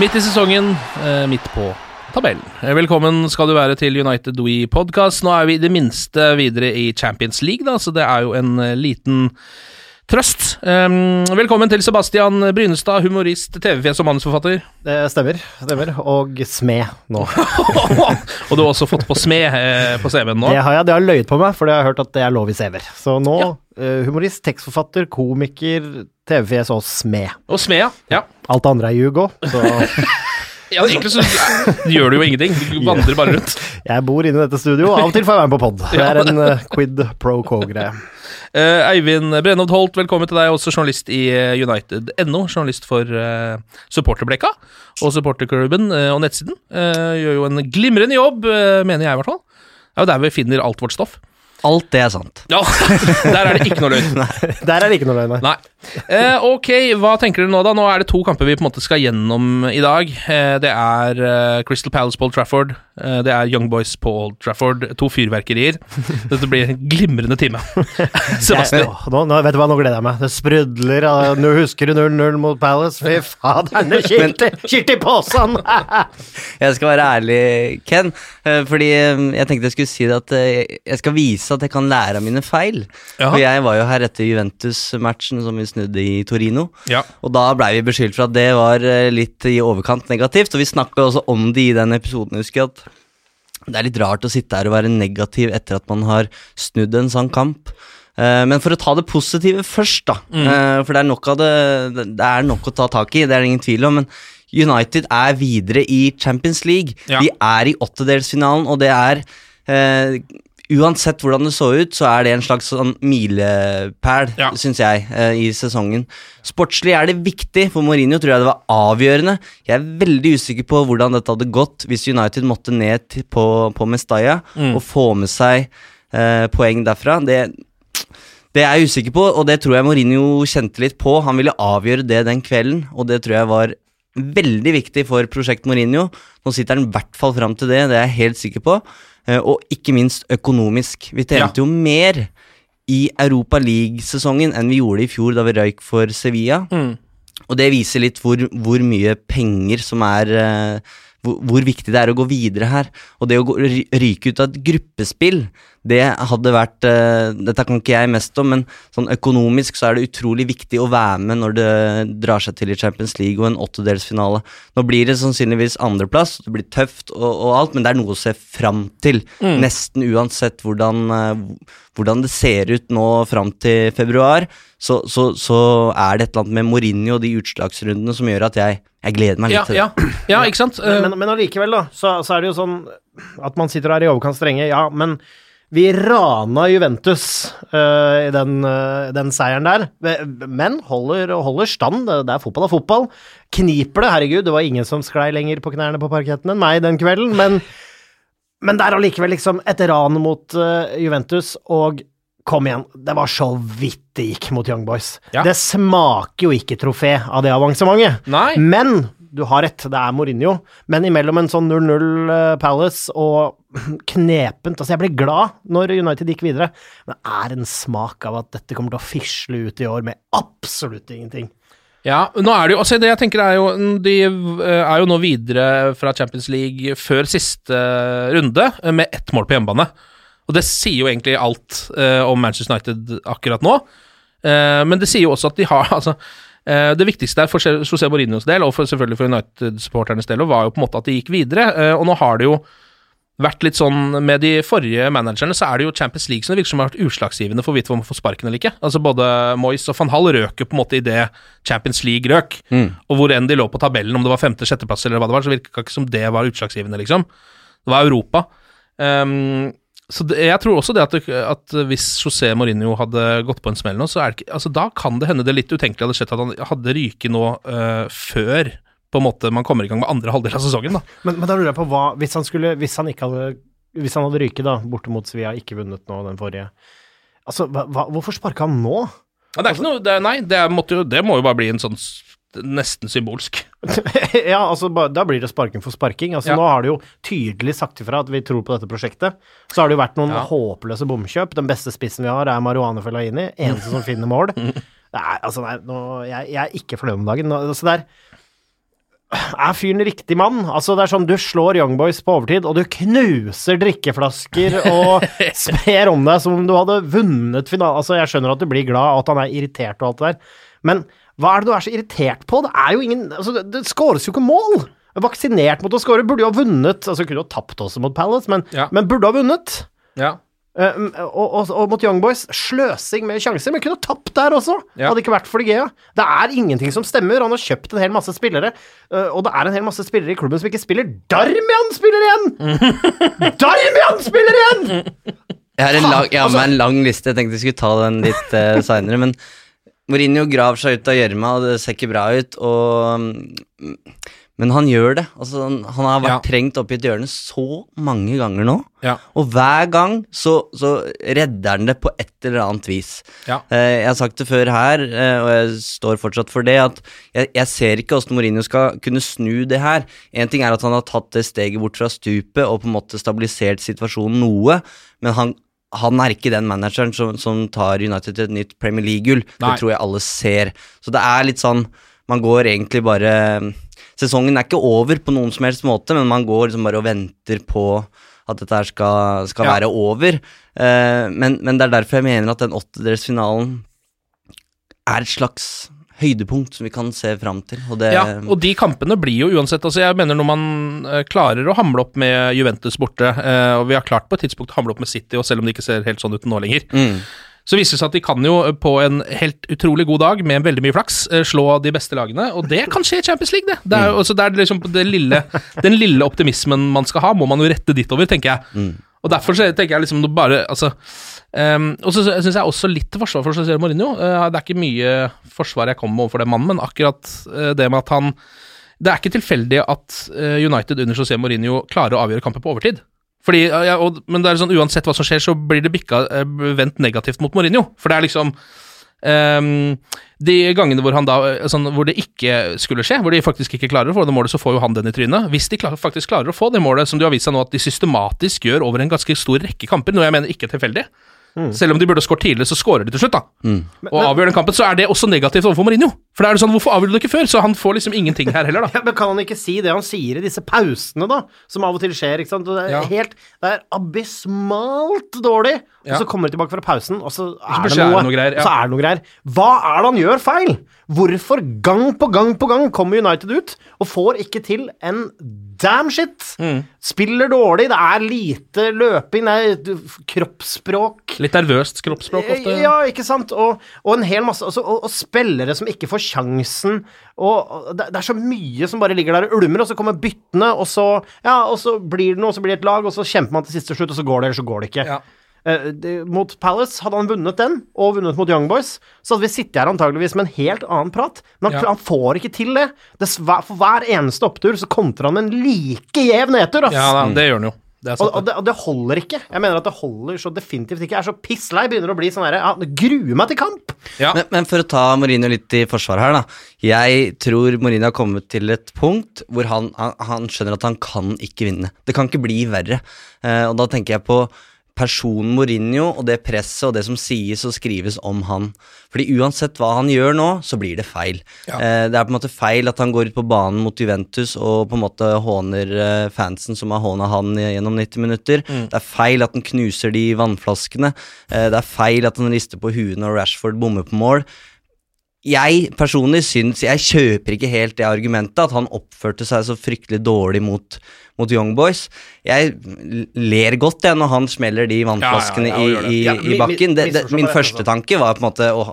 Midt i sesongen, eh, midt på tabellen. Eh, Velkommen skal du være til United We Podcast. Nå er vi i det minste videre i Champions League, da, så det er jo en eh, liten trøst. Velkommen til Sebastian Brynestad, humorist, TV-fjes og manusforfatter. Det stemmer. stemmer. Og smed nå. og du har også fått på smed på CV-en nå. Det har jeg, det har løyet på meg, for det har jeg hørt at det er lov i CV-er. Så nå Ja. Eh, humorist, tekstforfatter, komiker, TV-fjes og smed. Og smed, ja. ja. Alt det andre er ljug òg, så Ja, egentlig så gjør du jo ingenting. Du vandrer bare rundt. jeg bor inne i dette studioet, av og til får jeg være med på pod. Det er en eh, quid pro quo-greie. Uh, Eivind Brennhovd Holt, velkommen til deg, også journalist i United.no. Journalist for uh, supporterblekka og supporterklubben og nettsiden. Gjør jo en glimrende jobb, mener jeg i hvert fall. Det er jo der vi finner alt vårt stoff. Alt det er sant. Ja, Der er det ikke noe løgn. Der er det ikke noe løgn, nei. Nei. Eh, ok, hva tenker dere nå, da? Nå er det to kamper vi på en måte skal gjennom i dag. Eh, det er eh, Crystal Palace på Old Trafford. Eh, det er Young Boys på Old Trafford. To fyrverkerier. Dette blir en glimrende time. Sebastian. Jeg, nå, nå, vet du hva, nå gleder jeg meg. Det sprudler av Nå husker du 0-0 mot Palace. Fy fader, det kilte, i posen! Jeg skal være ærlig, Ken, eh, fordi eh, jeg tenkte jeg skulle si det at jeg skal vise at jeg kan lære av mine feil. Ja. For jeg var jo her etter Juventus-matchen som vi snudde i Torino. Ja. Og da blei vi beskyldt for at det var eh, litt i overkant negativt, og vi snakka også om det i den episoden, husker jeg at det er litt rart å sitte her og være negativ etter at man har snudd en sånn kamp. Eh, men for å ta det positive først, da. Mm. for det er, det, det er nok å ta tak i, det er det ingen tvil om. Men United er videre i Champions League. Ja. De er i åttedelsfinalen, og det er eh, Uansett hvordan det så ut, så er det en slags sånn milepæl, Ja. syns jeg, eh, i sesongen. Sportslig er det viktig, for Mourinho tror jeg det var avgjørende. Jeg er veldig usikker på hvordan dette hadde gått hvis United måtte ned til, på, på Mestalla Mm. og få med seg eh, poeng derfra. Det, det er jeg usikker på, og det tror jeg Mourinho kjente litt på. Han ville avgjøre det den kvelden, og det tror jeg var veldig viktig for prosjekt Mourinho. Nå sitter han i hvert fall fram til det, det er jeg helt sikker på. Eh, Og ikke minst økonomisk. Vi tjente jo mer i Europa League-sesongen enn vi gjorde i fjor da vi røyk for Sevilla. Mm. Og det viser litt hvor, hvor mye penger som er eh, hvor, hvor viktig det er å gå videre her. Og det å gå, ryke ut av et gruppespill, det hadde vært eh, Dette kan ikke jeg mest om, men sånn økonomisk så er det utrolig viktig å være med når det drar seg til i Champions League og en åttedelsfinale. Nå blir det sannsynligvis andreplass, det blir tøft og, og alt, men det er noe å se fram til. Nesten uansett hvordan, eh, hvordan det ser ut nå fram til februar, så, så, så er det et eller annet med Mourinho og de utslagsrundene som gjør at jeg, jeg gleder meg litt Ja, til det. ja, ja, ikke sant? Men, men allikevel, da, så, så er det jo sånn at man sitter her i overkant strenge. Ja, men vi rana Juventus uh, i den, uh, den seieren der. Men holder, holder stand. Det er fotball er fotball. Kniper det, herregud. Det var ingen som sklei lenger på knærne på parketten enn meg den kvelden, men, men det er allikevel liksom et ran mot uh, Juventus, og Kom igjen, det var så vidt det gikk mot Young Boys. Ja. Det smaker jo ikke trofé av det avansementet. Men du har rett, det er Mourinho. Men imellom en sånn 0-0 eh, Palace og knepent Altså, jeg ble glad når United gikk videre, men det er en smak av at dette kommer til å fisle ut i år med absolutt ingenting. Ja, nå er det jo altså det jeg tenker er jo De eh, er jo nå videre fra Champions League før siste runde eh, med ett mål på hjemmebane. Og det sier jo egentlig alt om Manchester United akkurat nå. Men det sier jo også at de har altså Det viktigste der for José Mourinhos del, og for, selvfølgelig for United-supporternes del, var jo på en måte at de gikk videre. eh, og nå har det jo vært litt sånn Med de forrige managerne så er det jo Champions League som det virker som har vært utslagsgivende for hvorvidt man får sparken eller ikke. Altså Både Moyes og van Hall røk jo på en måte i det Champions League røk. Og hvor enn de lå på tabellen, om det var femte-sjetteplass eller hva det var, så virka ikke som det var utslagsgivende, liksom. Det var Europa. Ehm, så det, jeg tror også det at, det at hvis José Mourinho hadde gått på en smell nå, så er det ikke Altså, da kan det hende det litt utenkelig hadde skjedd at han hadde ryket nå uh, før på en måte man kommer i gang med andre halvdel av sesongen, da. Men, men da lurer jeg på hva Hvis han skulle Hvis han ikke hadde Hvis han hadde ryket, da, borte mot Sevilla, ikke vunnet nå den forrige Altså, hva, hvorfor sparka han nå? Ja, det er ikke noe det, Nei, det, jo, det må jo bare bli en sånn nesten symbolsk. ja, altså, da blir det sparking for sparking. Altså, Ja. Nå har det jo tydelig sagt ifra at vi tror på dette prosjektet. Så har det jo vært noen Ja. håpløse bomkjøp. Den beste spissen vi har, er Maruane Fellaini. Eneste som finner mål. Er, altså, nei, nå, jeg, jeg er ikke fornøyd om dagen. Nå, altså, der, er er fyren riktig mann? Altså, det er sånn, du slår Young Boys på overtid, og du knuser drikkeflasker og sper om deg som om du hadde vunnet finalen. Altså, jeg skjønner at du blir glad, og at han er irritert og alt det der, men hva er det du er så irritert på? Det er jo ingen Altså, det, det skåres jo ikke mål! Vaksinert mot å skåre, burde jo ha vunnet. Altså, kunne jo tapt også mot Palace, men, Ja. men burde ha vunnet. Ja. Eh, mm, og, og, og mot Young Boys, sløsing med sjanser, men kunne ha tapt der også. Ja. Hadde ikke vært for Ligea. Gea. Det er ingenting som stemmer. Han har kjøpt en hel masse spillere, uh, og det er en hel masse spillere i klubben som ikke spiller. Darmian spiller igjen! Darmian spiller igjen! Jeg har en lang, jeg har altså- med en lang liste, jeg tenkte jeg skulle ta den litt uh, seinere. Men Mourinho graver seg ut av gjørma, og det ser ikke bra ut. Og, mm, men han gjør det. Altså, han, han har vært Ja. trengt oppi et hjørne så mange ganger nå. Ja. Og hver gang så, så redder han det på et eller annet vis. Ja. Eh, jeg har sagt det før her, eh, og jeg står fortsatt for det, at jeg, jeg ser ikke hvordan Mourinho skal kunne snu det her. En ting er at han har tatt det steget bort fra stupet og på en måte stabilisert situasjonen noe, men han, han er ikke den manageren som, som tar United til et nytt Premier League-gull. Det tror jeg alle ser. Så det er litt sånn Man går egentlig bare Sesongen er ikke over på noen som helst måte, men man går liksom bare og venter på at dette her skal, skal Ja. være over. Eh, men, men det er derfor jeg mener at den åttedelsfinalen er et slags høydepunkt som vi kan se fram til. Og det, Ja, og de kampene blir jo uansett altså Jeg mener når man eh, klarer å hamle opp med Juventus borte, eh, og vi har klart på et tidspunkt å hamle opp med City, og selv om det ikke ser helt sånn ut nå lenger, Mm. så viser det seg at de kan jo eh, på en helt utrolig god dag, med veldig mye flaks, slå de beste lagene, og det kan skje i Champions League, det. det er, mm. det er liksom det lille, den lille optimismen man skal ha, må man jo rette ditover, tenker jeg. Og derfor så tenker jeg liksom bare Altså ehm, Og så syns jeg også litt forsvar for José Mourinho. Uh, det er ikke mye forsvar jeg kommer med overfor den mannen, men akkurat uh, det med at han Det er ikke tilfeldig at uh, United under José Mourinho klarer å avgjøre kamper på overtid. Fordi, ja, og, men det er sånn, uansett hva som skjer, så blir det bikka vendt negativt mot Mourinho. For det er liksom Um, De gangene hvor, han da, sånn, hvor det ikke skulle skje, hvor de faktisk ikke klarer å få det målet, så får jo han den i trynet. Hvis de klar, faktisk klarer å få det målet, som du har vist seg nå at de systematisk gjør over en ganske stor rekke kamper, noe jeg mener ikke er tilfeldig Selv om de burde skåret tidligere, så skårer de til slutt, da. Og avgjør den kampen, så er det også negativt overfor Mourinho. For da er det sånn, hvorfor avgjorde du ikke før? Så han får liksom ingenting her heller, da. Ja, men kan han ikke si det han sier i disse pausene, da? Som av og til skjer, ikke sant? Og det er Ja. helt Det er abysmalt dårlig. Ja. Og så kommer de tilbake fra pausen, og så er, det noe, noe greier, ja. så er det noe greier. Hva er det han gjør feil? Hvorfor gang på gang på gang kommer United ut og får ikke til en damn shit? Mm. Spiller dårlig, det er lite løping, det er kroppsspråk. Litt nervøst kroppsspråk ofte. Ja, ikke sant? Og, og en hel masse altså, og, og spillere som ikke får sjansen. Og, det, er så mye som bare ligger der og ulmer, og så kommer byttene, og så Ja, og så blir det noe, og så blir det et lag, og så kjemper man til siste slutt, og så går det, eller så går det ikke. Ja. Uh, de, mot Palace, hadde han vunnet den, og vunnet mot Young Boys, så hadde vi sittet her antageligvis med en helt annen prat. Men han, Ja. han får ikke til det. det. For hver eneste opptur så kontrer han med en like gjev nedtur, ass. Ja, det gjør han jo. Det Og, og, det, og det holder ikke. Jeg mener at det holder så definitivt ikke. Jeg er så pisslei. Begynner å bli sånn herre ja, Gruer meg til kamp! Ja. Men, men for å ta Mourinho litt i forsvar her, da. Jeg tror Mourinho har kommet til et punkt hvor han, han, han skjønner at han kan ikke vinne. Det kan ikke bli verre. Uh, og da tenker jeg på personen Mourinho og det presset og det som sies og skrives om han. Fordi uansett hva han gjør nå, så blir det feil. Ja. det er på en måte feil at han går ut på banen mot Juventus og på en måte håner eh, fansen som har håna han gjennom 90 minutter. Det er feil at han knuser de vannflaskene. Eh, det er feil at han rister på huet når Rashford bommer på mål jeg personlig syns Jeg kjøper ikke helt det argumentet at han oppførte seg så fryktelig dårlig mot, mot Young Boys. Jeg ler godt jeg når han smeller de vannflaskene Ja, ja, ja, i, i, i bakken. Det, det, min første tanke var på en måte åh,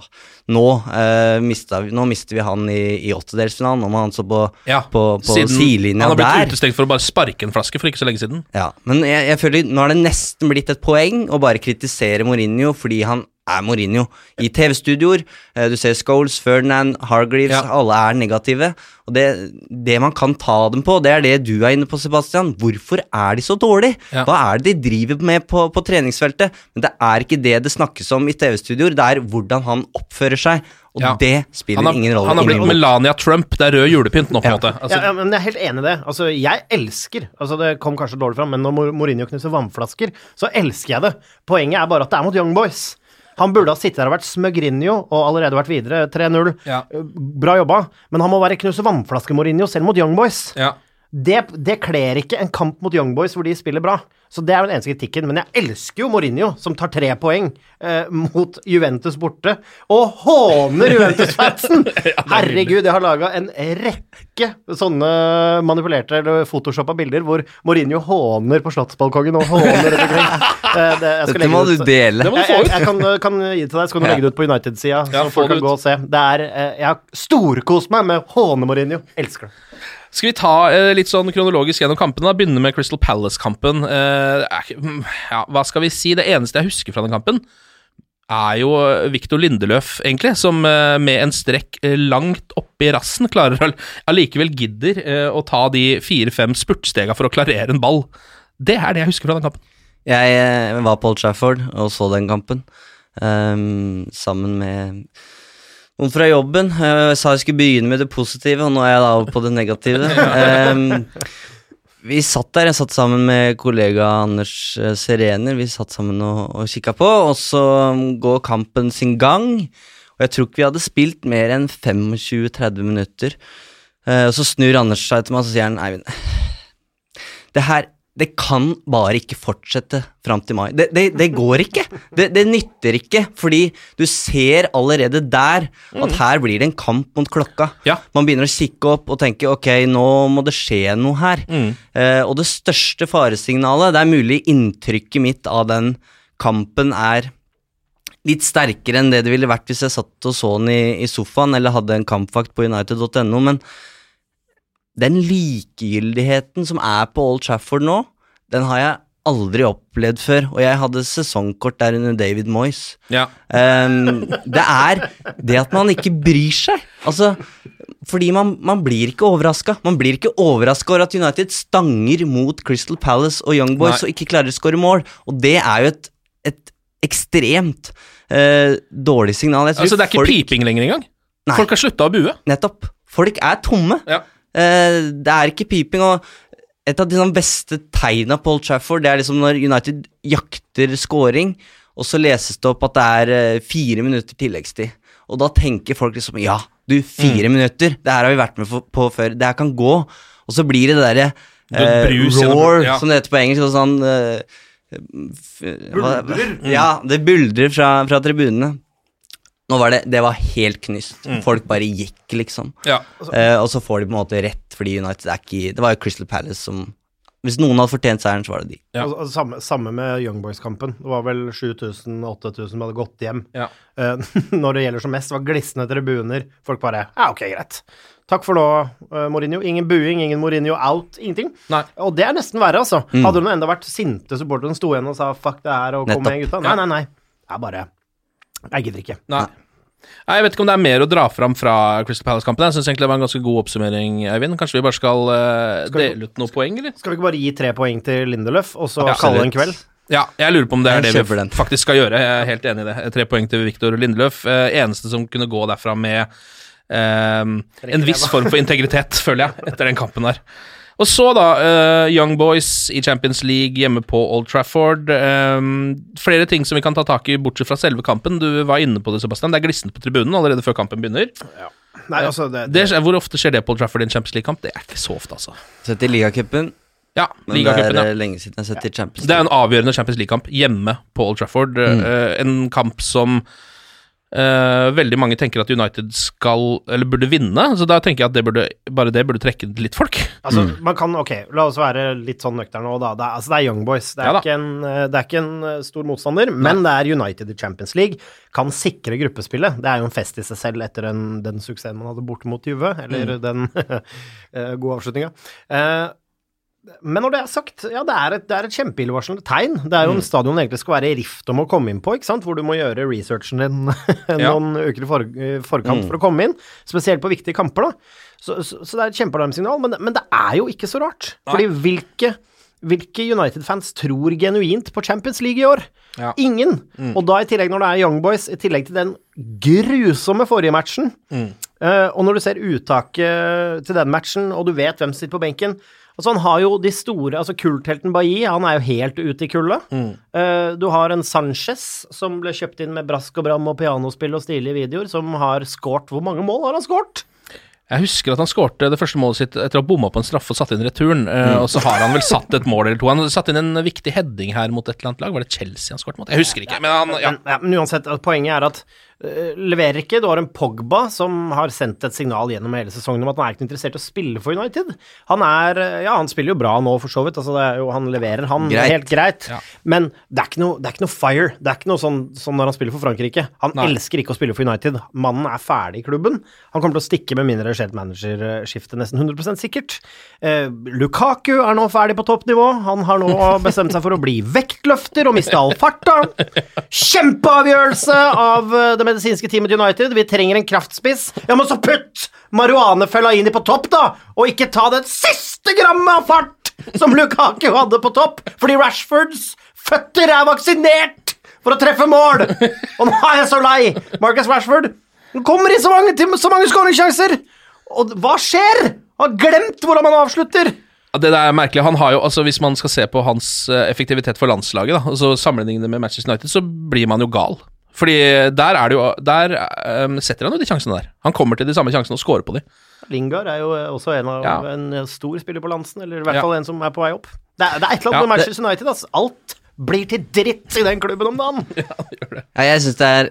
nå, uh, mista, vi- nå mister vi han i, i åttedelsfinalen. Nå må han så på, Ja, på, på sidelinja der. Han har blitt utestengt for å bare sparke en flaske for ikke så lenge siden. Ja, men jeg, jeg føler nå er det nesten blitt et poeng å bare kritisere Mourinho fordi han er Mourinho. I TV-studioer, eh, du ser Scholes, Ferdinand, Hargreaves, Ja. alle er negative. Og det, det man kan ta dem på, det er det du er inne på, Sebastian. Hvorfor er de så dårlige? Ja. Hva er det de driver med på, på treningsfeltet? Men det er ikke det det snakkes om i TV-studioer, det er hvordan han oppfører seg. Og Ja. det spiller har, ingen rolle. han har blitt Melania Trump. Det er rød julepynt nå, på en Ja. måte. Altså, ja, ja, men Jeg er helt enig i det. Altså, Jeg elsker altså Det kom kanskje dårlig fram, men når Mourinho knuser vannflasker, så elsker jeg det. Poenget er bare at det er mot Young Boys. Han burde ha sittet der og vært smøgrinho og allerede vært videre 3-0. Ja. Bra jobba, men han må være knuse vannflaske-Mourinho selv mot Young Boys. ja. Det, det kler ikke en kamp mot Young Boys hvor de spiller bra. Så det er den eneste kritikken. Men jeg elsker jo Mourinho, som tar tre poeng eh, mot Juventus borte, og håner Juventus-fansen! Herregud, jeg har laga en rekke sånne manipulerte eller photoshoppa bilder hvor Mourinho håner på Slottsbalkongen og håner etter kring. Eh, det- Dette må du dele. Det må du Jeg, få jeg, ut. jeg kan, kan gi det til deg, så kan du legge det ut på United-sida, så ja, folk kan gå og se. Det er, eh, jeg har storkost meg med å håne Mourinho. Elsker det. Skal vi ta eh, litt sånn kronologisk gjennom kampene? da? Begynne med Crystal Palace-kampen. Eh, mm, ja, hva skal vi si? Det eneste jeg husker fra den kampen, er jo eh, Victor Lindeløf, egentlig, som eh, med en strekk eh, langt oppi rassen klarer allikevel gidder eh, å ta de fire-fem spurtstega for å klarere en ball. Det er det jeg husker fra den kampen. Jeg var på Old Trafford og så den kampen, um, sammen med noen fra jobben. Jeg sa jeg skulle begynne med det positive, og nå er jeg da over på det negative. Um, vi satt der, jeg satt sammen med kollega Anders eh, Serener, vi satt sammen og, og kikka på, og så går kampen sin gang. Og jeg tror ikke vi hadde spilt mer enn 25-30 minutter. Uh, og så snur Anders seg til meg og så sier han Eivind, det her det kan bare ikke fortsette fram til mai. Det, det, det går ikke. Det, det nytter ikke, fordi du ser allerede der at her blir det en kamp mot klokka. Ja. Man begynner å kikke opp og tenke ok, nå må det skje noe her. Eh, og det største faresignalet, det er mulig inntrykket mitt av den kampen er litt sterkere enn det det ville vært hvis jeg satt og så den i, i sofaen eller hadde en kampvakt på united.no, men den likegyldigheten som er på Old Trafford nå, den har jeg aldri opplevd før, og jeg hadde sesongkort der under David Moyes. Ja. Um, det er det at man ikke bryr seg. Altså, fordi man, man blir ikke overraska. Man blir ikke overraska over at United stanger mot Crystal Palace og Young Boys Nei. og ikke klarer å skåre mål, og det er jo et, et ekstremt uh, dårlig signal. Jeg Altså, det er ikke folk- piping lenger engang. Nei. Folk har slutta å bue. Nettopp. Folk er tomme. Ja. Eh, det er ikke piping, og et av de sånn beste tegna på Old Trafford, det er liksom når United jakter scoring, og så leses det opp at det er eh, fire minutter tilleggstid. Og da tenker folk liksom ja, du, fire Mm. minutter, det her har vi vært med på før, det her kan gå. Og så blir det det derre eh, roar, ja. som det heter på engelsk, og sånn eh, Buldrer. Ja, det buldrer fra, fra tribunene. Nå var det, det var helt knyst. Mm. Folk bare gikk, liksom. Ja. Eh, og så får de på en måte rett, fordi United er ikke Det var jo Crystal Palace som Hvis noen hadde fortjent seieren, så var det de. Ja. Og, og samme, samme med Young Boys-kampen. Det var vel 7000-8000 som hadde gått hjem. Ja. Eh, når det gjelder som mest, det var glisne tribuner. Folk bare Ja, ok, greit. Takk for nå, uh, Mourinho. Ingen buing, ingen Mourinho out, ingenting. Nei. Og det er nesten verre, altså. Hadde hun enda vært sinte supportere som sto igjen og sa fuck det her og kom Nettopp. med, gutta. Nei, nei, nei. Det er bare Jeg gidder ikke. Nei. Nei, Jeg vet ikke om det er mer å dra fram fra Crystal Palace-kampen. Jeg syns egentlig det var en ganske god oppsummering, Eivind. Kanskje vi bare skal, uh, Skal vi- dele ut noen poeng, eller? Skal vi ikke bare gi tre poeng til Lindeløf, og så Ja, kalle det en kveld? Ja, jeg lurer på om det er det vi den. faktisk skal gjøre. Jeg er helt enig i det. Tre poeng til Viktor Lindeløf. Uh, eneste som kunne gå derfra med uh, en viss form for integritet, føler jeg, etter den kampen der. Og så, da, uh, Young Boys i Champions League hjemme på Old Trafford. Um, flere ting som vi kan ta tak i, bortsett fra selve kampen. Du var inne på det, Sebastian. Det er glissent på tribunen allerede før kampen begynner. Nei, altså, det, Det, Det, hvor ofte skjer det på Old Trafford i en Champions League-kamp? Det er ikke så ofte, altså. Sett i ligacupen, Ja, men det er ja. eh, lenge siden jeg har sett i Champions League. Det er en avgjørende Champions League-kamp hjemme på Old Trafford. Eh, en kamp som eh, veldig mange tenker at United skal, eller burde vinne. Så da tenker jeg at det burde, bare det burde trekke litt folk. Altså, man kan, ok, La oss være litt sånn nøkterne nå, da. Det er, altså, det er Young Boys. Det er, Ja ikke, en, eh, det er ikke en eh, stor motstander, men det er United i Champions League. Kan sikre gruppespillet. Det er jo en fest i seg selv etter den, den suksessen man hadde borte mot Juve, eller Mm. den gode avslutninga. Eh, men når det er sagt, ja, det er et, det er et kjempeillevarslende tegn. Det er jo Mm. en stadion det egentlig skal være i rift om å komme inn på, ikke sant? hvor du må gjøre researchen din Ja. noen uker i for, forkant Mm. for å komme inn. Spesielt på viktige kamper, da. Så, så, så det er et kjempealarmsignal, men, men det er jo ikke så rart. Fordi hvilke, hvilke United-fans tror genuint på Champions League i år? Ja. Ingen. Og da i tillegg når det er Young Boys, i tillegg til den grusomme forrige matchen, eh, og når du ser uttaket til den matchen, og du vet hvem som sitter på benken Altså Han har jo de store altså Kulthelten Bailly, han er jo helt ute i kulda. Uh, du har en Sanchez som ble kjøpt inn med brask og bram og pianospill og stilige videoer, som har skåret Hvor mange mål har han skåret? Jeg husker at han skårte det første målet sitt etter å ha bomma på en straffe og satt inn returen. Mm. Og så har han vel satt et mål eller to. Han satte inn en viktig heading her mot et eller annet lag. Var det Chelsea han skårte mot? Jeg husker ikke. Men han, ja. Men, ja, men uansett, poenget er at leverer ikke. Du har en Pogba som har sendt et signal gjennom hele sesongen om at han er ikke interessert i å spille for United. Han er øh, Ja, han spiller jo bra nå, for så vidt. Altså, det er jo, han leverer, han. Greit. Helt greit. Ja. Men det er, ikke noe, det er ikke noe fire. Det er ikke noe sånn, sånn når han spiller for Frankrike. Han Nei. elsker ikke å spille for United. Mannen er ferdig i klubben. Han kommer til å stikke med mindre et managerskifte, nesten 100% sikkert. Eh, Lukaku er nå ferdig på toppnivå. Han har nå bestemt seg for å bli vektløfter og miste all farta. Kjempeavgjørelse av eh, det medisinske teamet United. Vi trenger en kraftspiss. Ja, men så putt marihuanefella inn i på topp, da! Og ikke ta det siste grammet av fart som Lukaku hadde på topp, fordi Rashfords føtter er vaksinert for å treffe mål! Og nå er jeg så lei! Marcus Rashford han kommer i så mange, så mange skåringssjanser! Og hva skjer? Han har glemt hvordan man avslutter! Det der er merkelig. Han har jo, altså Hvis man skal se på hans eh, effektivitet for landslaget, da, altså sammenlignet med Manchester United, så blir man jo gal. Fordi der er det jo Der um, setter han jo de sjansene der. Han kommer til de samme sjansene og scorer på de. Lingard er jo også en, av, Ja. en stor spiller på Lansen, eller i hvert Ja. fall en som er på vei opp. Det er, det er et eller annet Ja, med Manchester United, altså. Alt blir til dritt i den klubben om dagen. Ja, det gjør det. jeg syns det er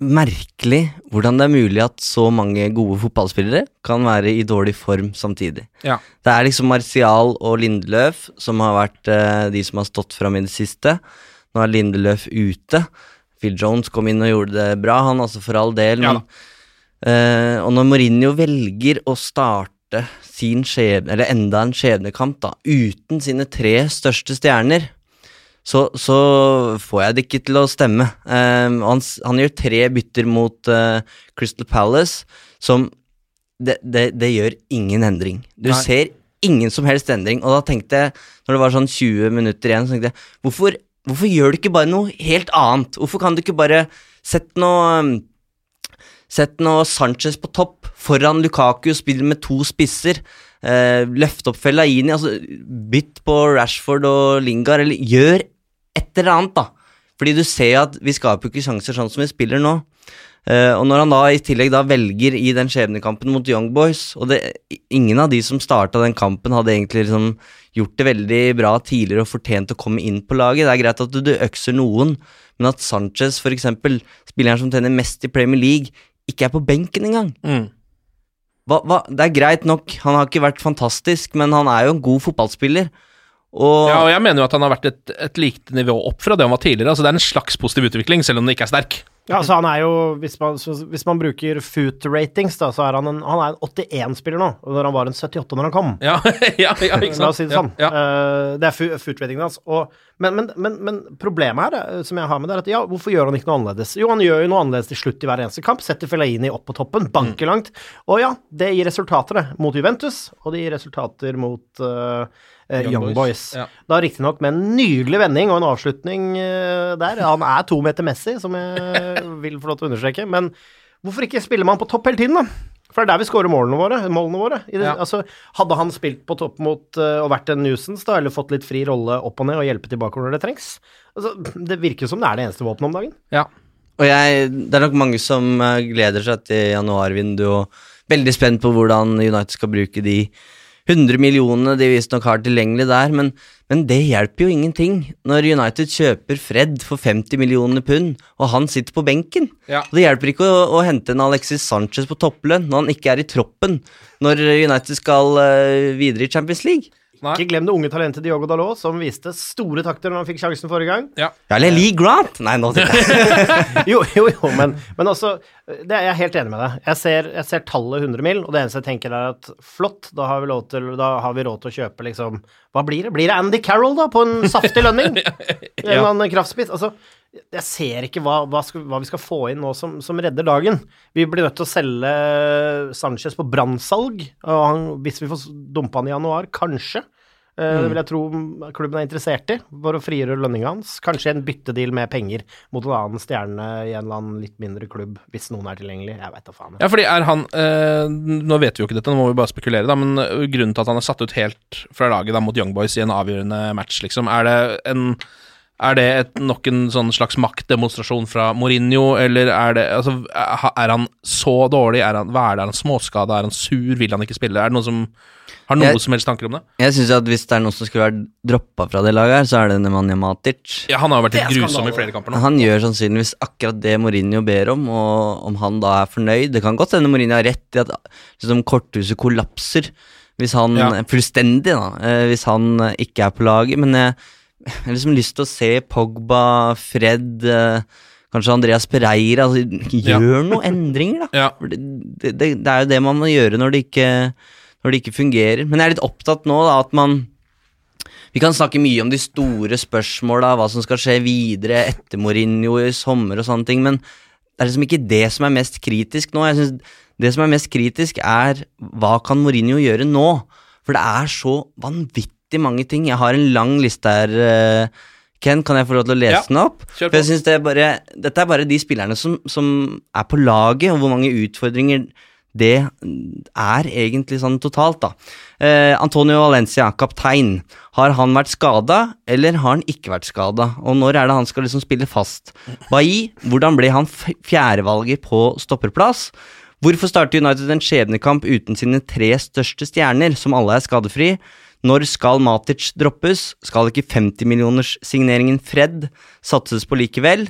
merkelig hvordan det er mulig at så mange gode fotballspillere kan være i dårlig form samtidig. Ja. Det er liksom Martial og Lindeløf som har vært uh, de som har stått fram i det siste. Nå er Lindeløf ute. Phil Jones kom inn og gjorde det bra, han altså for all del. Ja Men, eh, og når Mourinho velger å starte sin skjebne, eller enda en skjebnekamp, da, uten sine tre største stjerner, så, så får jeg det ikke til å stemme. Um, han, han gjør tre bytter mot eh, Crystal Palace, som det, det, det gjør ingen endring. Du Nei. ser ingen som helst endring. Og da tenkte jeg, når det var sånn 20 minutter igjen, så tenkte jeg hvorfor, hvorfor gjør du ikke bare noe helt annet? Hvorfor kan du ikke bare sette noe um, Sett nå Sanchez på topp foran Lukaku, spiller med to spisser. Eh, løft opp Fellaini, altså bytt på Rashford og Lingard, eller gjør et eller annet, da. Fordi du ser at vi skaper ikke sjanser sånn som vi spiller nå. Eh, og når han da i tillegg da velger i den skjebnekampen mot Young Boys, og det, ingen av de som starta den kampen, hadde egentlig liksom gjort det veldig bra tidligere og fortjent å komme inn på laget. Det er greit at du, du økser noen, men at Sanchez, for eksempel, spilleren som tjener mest i Premier League, ikke er på benken engang. Mm. Hva, hva, det er greit nok, han har ikke vært fantastisk, men han er jo en god fotballspiller. Og Ja, og jeg mener jo at han har vært et, et likt nivå opp fra det han var tidligere. Altså Det er en slags positiv utvikling, selv om den ikke er sterk. Ja, altså han er jo, hvis man, hvis man bruker foot ratings, da, så er han en, han er en 81-spiller nå, når han var en 78 når han kom. Ja, ja, ja ikke sant? La oss si det sånn. Ja, ja. Uh, det er foot ratingen hans. Og, Men, men, men, men problemet her, eh, som jeg har med det, er at ja, hvorfor gjør han ikke noe annerledes? Jo, han gjør jo noe annerledes til slutt i hver eneste kamp. Setter Fellaini opp på toppen, banker Mm. langt. Og ja, det gir resultater, det. Mot Juventus, og det gir resultater mot eh, Young Young, Boys, Boys. ja. Da riktignok med en nydelig vending og en avslutning uh, der. Han er to meter Messi, som jeg vil få lov til å understreke. Men hvorfor ikke spiller man på topp hele tiden, da? For det er der vi scorer målene våre. Målene våre. I det, Ja. altså, hadde han spilt på topp mot uh, og vært en nuisance, da, eller fått litt fri rolle opp og ned og hjelpe tilbake når det trengs altså, Det virker som det er det eneste våpenet om dagen. Ja. Og jeg, det er nok mange som eh, gleder seg til januarvinduet og veldig spent på hvordan United skal bruke de 100 millionene de visstnok har tilgjengelig der, men, men det hjelper jo ingenting når United kjøper Fred for 50 millioner pund, og han sitter på benken. Ja. Det hjelper ikke å, å hente en Alexis Sanchez på topplønn når han ikke er i troppen når United skal uh, videre i Champions League. Nei. Ikke glem det unge talentet Diogo Dalot, som viste store takter når han fikk sjansen forrige gang. Ja. Ja, eller Lee Grant! Nei, nå sitter jeg jo, jo, jo, men, men også det er Jeg helt enig med deg. Jeg ser, jeg ser tallet 100 mil, og det eneste jeg tenker er at flott, da har vi, lov til, da har vi råd til å kjøpe liksom Hva blir det? Blir det Andy Carroll, da, på en saftig lønning? En eller annen kraftspiss? Altså, jeg ser ikke hva, hva, skal, hva vi skal få inn nå som, som redder dagen. Vi blir nødt til å selge Sanchez på brannsalg, og hvis vi får dumpa han i januar, kanskje. Mm. Det vil jeg tro klubben er interessert i, for å frigjøre lønninga hans. Kanskje en byttedeal med penger mot en annen stjerne i en eller annen litt mindre klubb, hvis noen er tilgjengelig. Jeg veit da faen. Ja, fordi er han eh, Nå vet vi jo ikke dette, nå må vi bare spekulere, da, men eh, grunnen til at han er satt ut helt fra laget da mot Young Boys i en avgjørende match, liksom, er det en er det et, nok en sånn slags maktdemonstrasjon fra Mourinho, eller er det altså, er han så dårlig? Er han, hva er det? Er han småskada? Er han sur? Vil han ikke spille? Er det noen som har noe Jeg- som helst tanker om det? Jeg synes at hvis det er noen som skulle vært droppa fra det laget her, så er det Nemanja Matic. Ja, Han har jo vært litt grusom i flere kamper nå. Han gjør sannsynligvis akkurat det Mourinho ber om, og om han da er fornøyd Det kan godt hende Mourinho har rett i at liksom, korthuset kollapser hvis han Ja. Fullstendig, da. eh, Hvis han eh, ikke er på laget. Men jeg, jeg har liksom lyst til å se Pogba, Fred eh, Kanskje Andreas Pereira altså, Gjør noen endringer, da. Ja. Det, det, det, det er jo det man må gjøre når det ikke, når det ikke fungerer. Men jeg er litt opptatt nå da, at man Vi kan snakke mye om de store spørsmåla, hva som skal skje videre etter Mourinho i sommer og sånne ting, men det er liksom ikke det som er mest kritisk nå. Jeg synes Det som er mest kritisk, er hva kan Mourinho gjøre nå? For det er så vanvittig mange ting. Jeg har en lang liste her. eh, Ken, kan jeg få lov til å lese Ja, den opp? For jeg synes det er bare, Dette er bare de spillerne som, som er på laget, og hvor mange utfordringer det er egentlig sånn totalt, da. Eh, Antonio Valencia, kaptein. Har han vært skada, eller har han ikke vært skada? Og når er det han skal liksom spille fast? Bailly, hvordan ble han fjerdevalget på stopperplass? Hvorfor starter United en skjebnekamp uten sine tre største stjerner, som alle er skadefri? Når skal Matic droppes? Skal ikke 50-millioners-signeringen Fred satses på likevel?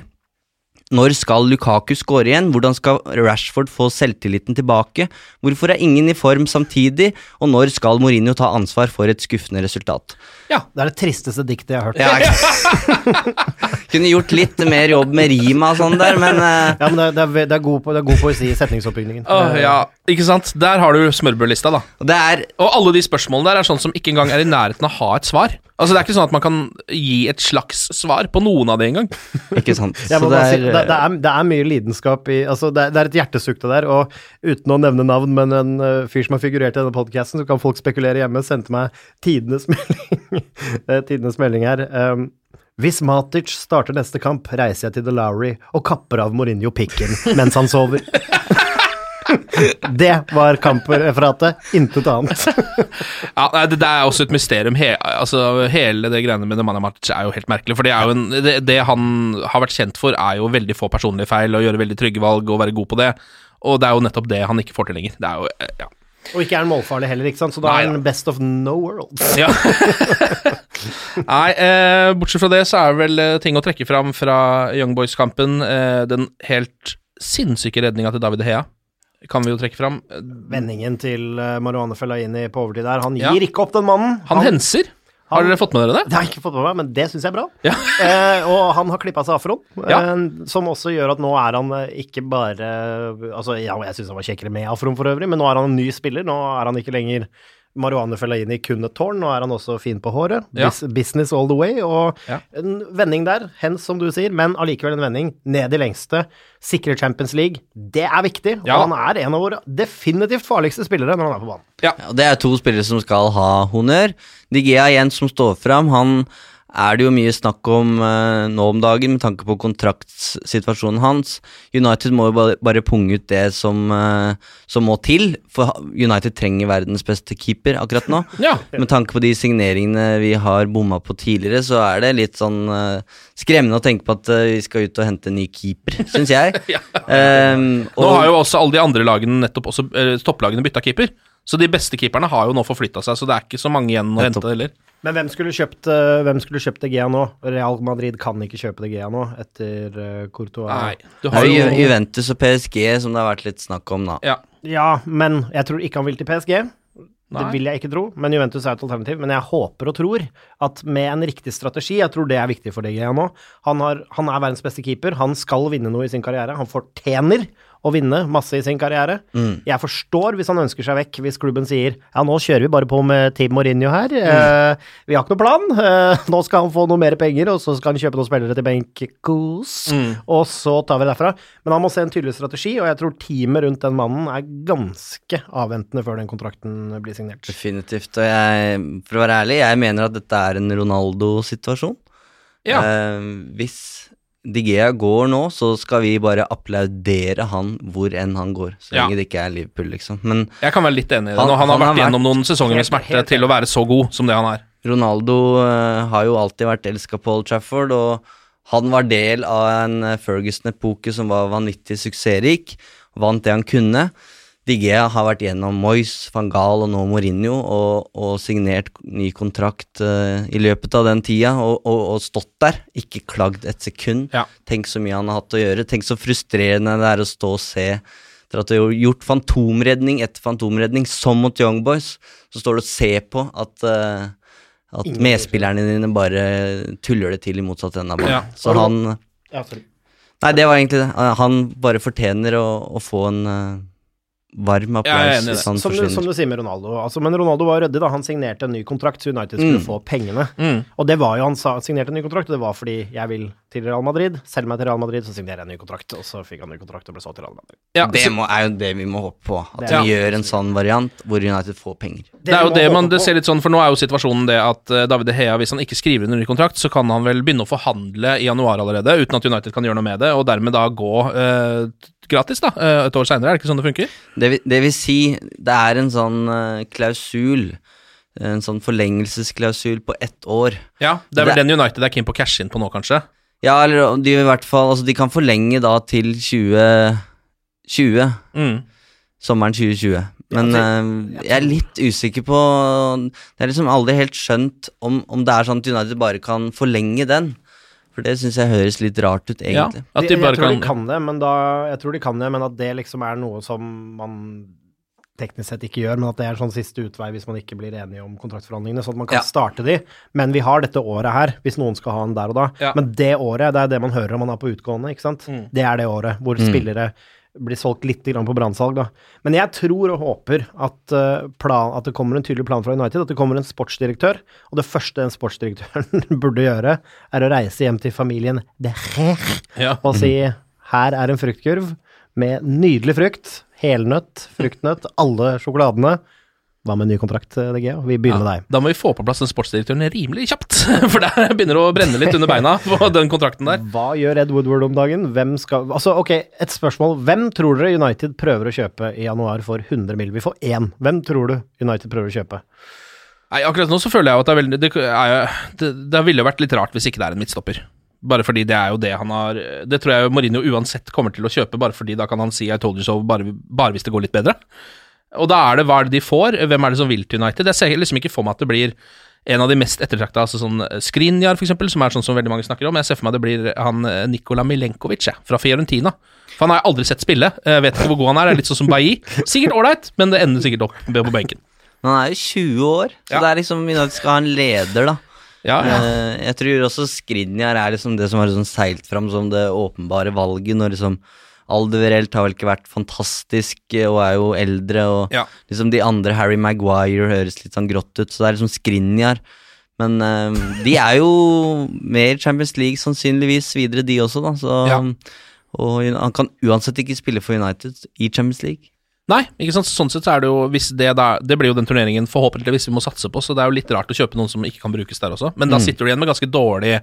Når skal Lukaku skåre igjen? Hvordan skal Rashford få selvtilliten tilbake? Hvorfor er ingen i form samtidig? Og når skal Mourinho ta ansvar for et skuffende resultat? Ja, Det er det tristeste diktet jeg har hørt. Ja, Kunne gjort litt mer jobb med rima og sånn der, men uh... Ja, men det er, det er, god, på- det er god poesi i setningsoppbyggingen. Åh, ja, ikke sant? Der har du smørbrødlista, da. det er Og alle de spørsmålene der er sånn som ikke engang er i nærheten av å ha et svar. Altså Det er ikke sånn at man kan gi et slags svar på noen av det engang. Ikke sant. Så det er, det, er, det er mye lidenskap i altså det, er, det er et hjertesukk, det der. Og uten å nevne navn, men en uh, fyr som har figurert i denne podkasten, så kan folk spekulere hjemme, sendte meg tidenes melding, eh, tidenes melding her. Um, hvis Matic starter neste kamp, reiser jeg til The Lowry og kapper av Mourinho pikken mens han sover. det var kampreferatet, intet annet. Ja, nei, det, det er også et mysterium. He, altså, hele det greiene med Nemanja Matic er jo helt merkelig. For det, en, det, det han har vært kjent for, er jo veldig få personlige feil og gjøre veldig trygge valg og være god på det. Og det er jo nettopp det han ikke får til lenger. Det er jo, eh, ja. Og ikke er han målfarlig heller, ikke sant? så da Nei, er han best of no world. Ja. Nei, eh, bortsett fra det så er det vel eh, ting å trekke fram fra Young Boys-kampen. Eh, den helt sinnssyke redninga til David Hea kan vi jo trekke fram. Eh, Vendingen til uh, Marihuane Fellaini på overtid der. Han gir Ja. ikke opp den mannen. Han henser. Har dere fått med dere det? Det har jeg ikke fått med meg, men det syns jeg er bra. Ja. eh, og han har klippa seg afroen, Ja. eh, som også gjør at nå er han eh, ikke bare Altså, ja, jeg syns han var kjekkere med afroen for øvrig, men nå er han en ny spiller. Nå er han ikke lenger Marihuana Fellaini kun et tårn, nå er han også fin på håret. Ja. Business all the way. Og Ja. en vending der, hens som du sier, men allikevel en vending ned i lengste. Sikre Champions League. Det er viktig, og han er en av våre definitivt farligste spillere når han er på banen. Ja, det er to spillere som skal ha honnør. Digea igjen som står fram. Han er det jo mye snakk om uh, nå om dagen med tanke på kontraktsituasjonen hans. United må jo bare, bare punge ut det som, uh, som må til, for United trenger verdens beste keeper akkurat nå. Ja. Med tanke på de signeringene vi har bomma på tidligere, så er det litt sånn uh, skremmende å tenke på at vi skal ut og hente en ny keeper, syns jeg. Nå og- har jo også alle de andre lagene nettopp også topplagene bytta keeper. Så de beste keeperne har jo nå forflytta seg, så det er ikke så mange igjen å hente heller. Men hvem skulle kjøpt, eh, hvem skulle kjøpt De Gea nå? Real Madrid kan ikke kjøpe De Gea nå, etter uh, Courtois. Nei, du har jo jo Juventus og PSG som det har vært litt snakk om, da. Ja. Ja, men jeg tror ikke han vil til PSG. Nei. Det vil jeg ikke tro, men Juventus er et alternativ. Men jeg håper og tror at med en riktig strategi, jeg tror det er viktig for DG nå han, har, han er verdens beste keeper, han skal vinne noe i sin karriere. Han fortjener å vinne masse i sin karriere. Jeg forstår hvis han ønsker seg vekk, hvis klubben sier ja, nå kjører vi bare på med Team Mourinho her, eh, vi har ikke noe plan, uh, nå skal han få noe mer penger, og så skal han kjøpe noen spillere til Benkos, og så tar vi det derfra. Men han må se en tydelig strategi, og jeg tror teamet rundt den mannen er ganske avventende før den kontrakten blir signert. Definitivt. Og jeg, for å være ærlig, jeg mener at dette er en Ronaldo-situasjon. Ja. Uh, hvis Digea går nå, så skal vi bare applaudere han hvor enn han går. Så Ja. lenge det ikke er Liverpool, liksom. Men Jeg kan være litt enig i det. Han- han, har han har vært gjennom noen sesonger med smerte helt til å være så god som det han er. Ronaldo uh, har jo alltid vært elska på Old Trafford, og han var del av en eh, Ferguson-epoke som var vanvittig suksessrik. Vant det han kunne. Digea har vært gjennom Moyes, van Gaal og nå Mourinho og, og signert ny kontrakt uh, i løpet av den tida og, og, og stått der. Ikke klagd et sekund. Ja. Tenk så mye han har hatt å gjøre. Tenk så frustrerende det er å stå og se etter at du har gjort fantomredning etter fantomredning, som mot Young Boys. Så står du og ser på at uh, at Ingen medspillerne dine bare tuller det til i motsatt ende av banen. Ja. Så han Ja. Nei, det var egentlig det. Eh, Han bare fortjener å, å få en eh, varm applaus det. hvis han Som du, som du sier med Ronaldo. Altså, men Ronaldo var ryddig, da. Han signerte en ny kontrakt, så United skulle Mm. få pengene. Mm. Og det var jo han sa, signerte en ny kontrakt, og det var fordi jeg vil til Real Madrid. Selg meg til Real Madrid, så signerer jeg en ny kontrakt. Og så fikk han ny kontrakt og ble solgt til Real Madrid. Ja, Det må, er jo det vi må håpe på. At Det vi vi gjør en sånn variant hvor United får penger. Det er jo det man det ser litt sånn, for nå er jo situasjonen det at eh, David De Hea, hvis han ikke skriver under ny kontrakt, så kan han vel begynne å forhandle i januar allerede, uten at United kan gjøre noe med det, og dermed da gå eh, gratis, da, eh, et år seinere. Er det ikke sånn det funker? Det, vil- det vil si, det er en sånn eh, klausul, en sånn forlengelsesklausul på ett år. Ja, det er vel Det- den United er keen på å cashe inn på nå, kanskje? Ja, eller de i hvert fall Altså, de kan forlenge da til 2020. Mm. sommeren 2020. Men eh, jeg er litt usikker på Det er liksom aldri helt skjønt om, om det er sånn at United bare kan forlenge den. For det syns jeg høres litt rart ut, Ja, egentlig. at de jeg, bare jeg tror kan de kan det, men da Jeg tror de kan det, men at det liksom er noe som man teknisk sett ikke gjør, men at det er en sånn siste utvei hvis man ikke blir enige om kontraktforhandlingene, sånn at man kan Ja. starte de. Men vi har dette året her, hvis noen skal ha en der og da. Ja. Men det året, det er det man hører om man er på utgående, ikke sant. Mm. Det er det året hvor Mm. spillere blir solgt litt grann på brannsalg, da. Men jeg tror og håper at, eh, plan, at det kommer en tydelig plan fra United, at det kommer en sportsdirektør, og det første den sportsdirektøren burde gjøre, er å reise hjem til familien De Geer Ja. og si her er en fruktkurv med nydelig frukt, helnøtt, fruktnøtt, alle sjokoladene. Hva med en ny kontrakt, DG? Vi begynner med deg. Da må vi få på plass den sportsdirektøren rimelig kjapt, for det begynner å brenne litt under beina på den kontrakten der. Hva gjør Ed Woodward om dagen? Hvem skal Altså, ok, et spørsmål. Hvem tror dere United prøver å kjøpe i januar for 100 mill.? Vi får én. Hvem tror du United prøver å kjøpe? Nei, akkurat nå så føler jeg jo at det er veldig Det, er, det, det ville jo vært litt rart hvis ikke det er en midtstopper. Bare fordi det er jo det han har Det tror jeg Mourinho uansett kommer til å kjøpe, bare fordi da kan han si 'I told you so' bare, bare hvis det går litt bedre. Og da er det hva er det de får? Hvem er det som vil til United? Jeg ser liksom ikke for meg at det blir en av de mest ettertrakta, altså sånn Skrinjar, for eksempel, som er sånn som veldig mange snakker om. Jeg ser for meg det blir han eh, Nikola Milenkovic, jeg, fra Fiorentina. For han har jeg aldri sett spille. Jeg vet ikke hvor god han er. Det er litt sånn som Bailly. Sikkert ålreit, men det ender sikkert opp på benken. Men han er jo 20 år, så Ja. det er liksom United skal ha en leder, da. Ja, ja. Eh, jeg tror også Skrinjar er liksom det som har liksom seilt fram som det åpenbare valget når liksom Alderweireld har vel ikke vært fantastisk eh, og er jo eldre, og Ja. liksom de andre, Harry Maguire, høres litt sånn grått ut, så det er liksom Skrinjar. Men eh, de er jo mer Champions League sannsynligvis videre, de også, da. Så, Ja. Og han kan uansett ikke spille for United i Champions League. Nei, ikke sant? sånn sett så er det jo det, da, det blir jo den turneringen forhåpentligvis vi må satse på, så det er jo litt rart å kjøpe noen som ikke kan brukes der også. Men da Mm. sitter du igjen med ganske dårlig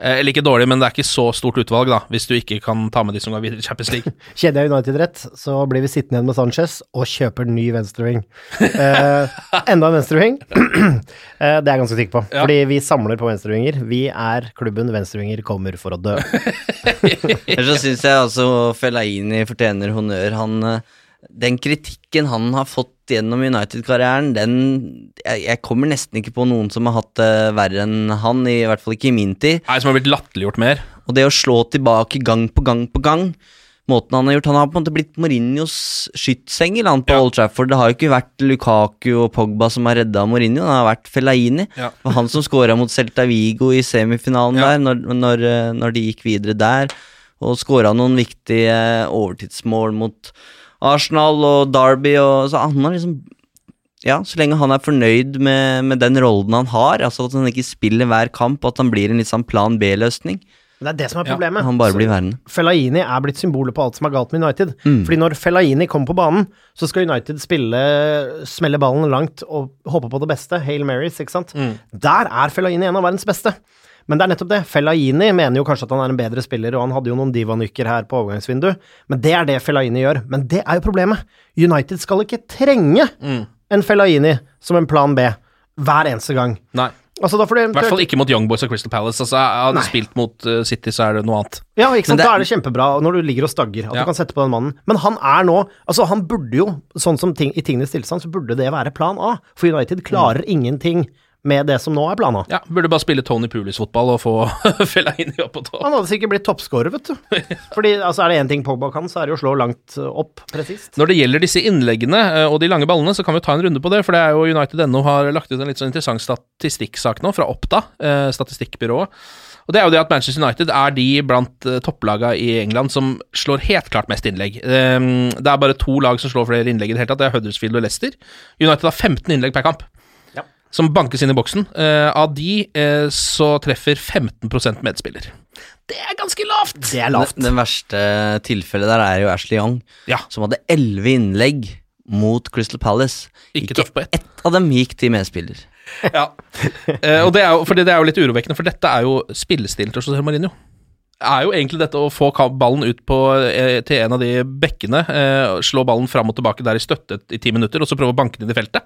Eller ikke dårlig, men det er ikke så stort utvalg, da, hvis du ikke kan ta med de som går videre i Champions League. Kjenner jeg United rett, så blir vi sittende igjen med Sanchez og kjøper ny venstreving. Eh, enda en venstreving. eh, det er jeg ganske sikker på, Ja. fordi vi samler på venstrevinger. Vi er klubben Venstrevinger kommer for å dø. Ellers så syns jeg altså Fellaini fortjener honnør. Han, eh, den kritikken han har fått gjennom United-karrieren, den jeg, jeg kommer nesten ikke på noen som har hatt det verre enn han, i hvert fall ikke i min tid. Nei, som har blitt latterliggjort mer. Og det å slå tilbake gang på gang på gang Måten han har gjort Han har på en måte blitt Mourinhos skytsengel han på Old Trafford. Det har jo ikke vært Lukaku og Pogba som har redda Mourinho, det har vært Fellaini. Ja. Det var han som skåra mot Celta Vigo i semifinalen Ja. der, når, når, eh, når de gikk videre der. Og skåra noen viktige overtidsmål mot Arsenal og Derby, og så han har liksom ja, så lenge han er fornøyd med, med den rollen han har, altså at han ikke spiller hver kamp, og at han blir en litt sånn plan B-løsning, det er det som er Ja, problemet. han bare Så blir verden. Fellaini er blitt symbolet på alt som er galt med United. Mm. Fordi når Fellaini kommer på banen, så skal United spille smelle ballen langt og håpe på det beste. Hail Marys, ikke sant. Der er Fellaini en av verdens beste. Men det er nettopp det. Fellaini mener jo kanskje at han er en bedre spiller, og han hadde jo noen divanykker her på overgangsvindu, men det er det Fellaini gjør. Men det er jo problemet. United skal ikke trenge en Fellaini som en plan B hver eneste gang. Nei. Altså, I hvert fall ikke mot Young Boys og Crystal Palace. Altså, Hadde Nei. spilt mot uh, City, så er det noe annet. Ja, ikke sant? Det- da er det kjempebra når du ligger og stagger, at Ja. du kan sette på den mannen. Men han er nå Altså, han burde jo, sånn som ting, i tingenes tilstand, så burde det være plan A. For United klarer ingenting med det som nå er plana. Ja, Burde bare spille Tony Pulis-fotball og få Fellaini opp på tå. Han hadde sikkert blitt toppskårer, vet du. Fordi altså, er det én ting Pogba kan, så er det jo å slå langt uh, opp presist. Når det gjelder disse innleggene eh, og de lange ballene, så kan vi ta en runde på det. For det er jo United.no har lagt ut en litt sånn interessant statistikksak nå, fra Oppda, eh, statistikkbyrået. Og det er jo det at Manchester United er de blant eh, topplaga i England som slår helt klart mest innlegg. Eh, det er bare to lag som slår flere innlegg i det hele tatt. Det er Huddersfield og Leicester. United har 15 innlegg per kamp. Som bankes inn i boksen. Eh, av de eh, så treffer 15% medspiller. Det er ganske lavt! Det er lavt. Det, det verste tilfellet der er jo Ashley Young, Ja. som hadde elleve innlegg mot Crystal Palace. Ikke Ikke på ett. Ett av dem gikk til medspiller. Ja. Eh, og det er, jo, fordi det er jo litt urovekkende, for dette er jo spillestilen til José Mourinho. Er jo egentlig dette å få ballen ut på, eh, til en av de bekkene, eh, slå ballen fram og tilbake der i støtte i ti minutter, og så prøve å banke den inn i feltet.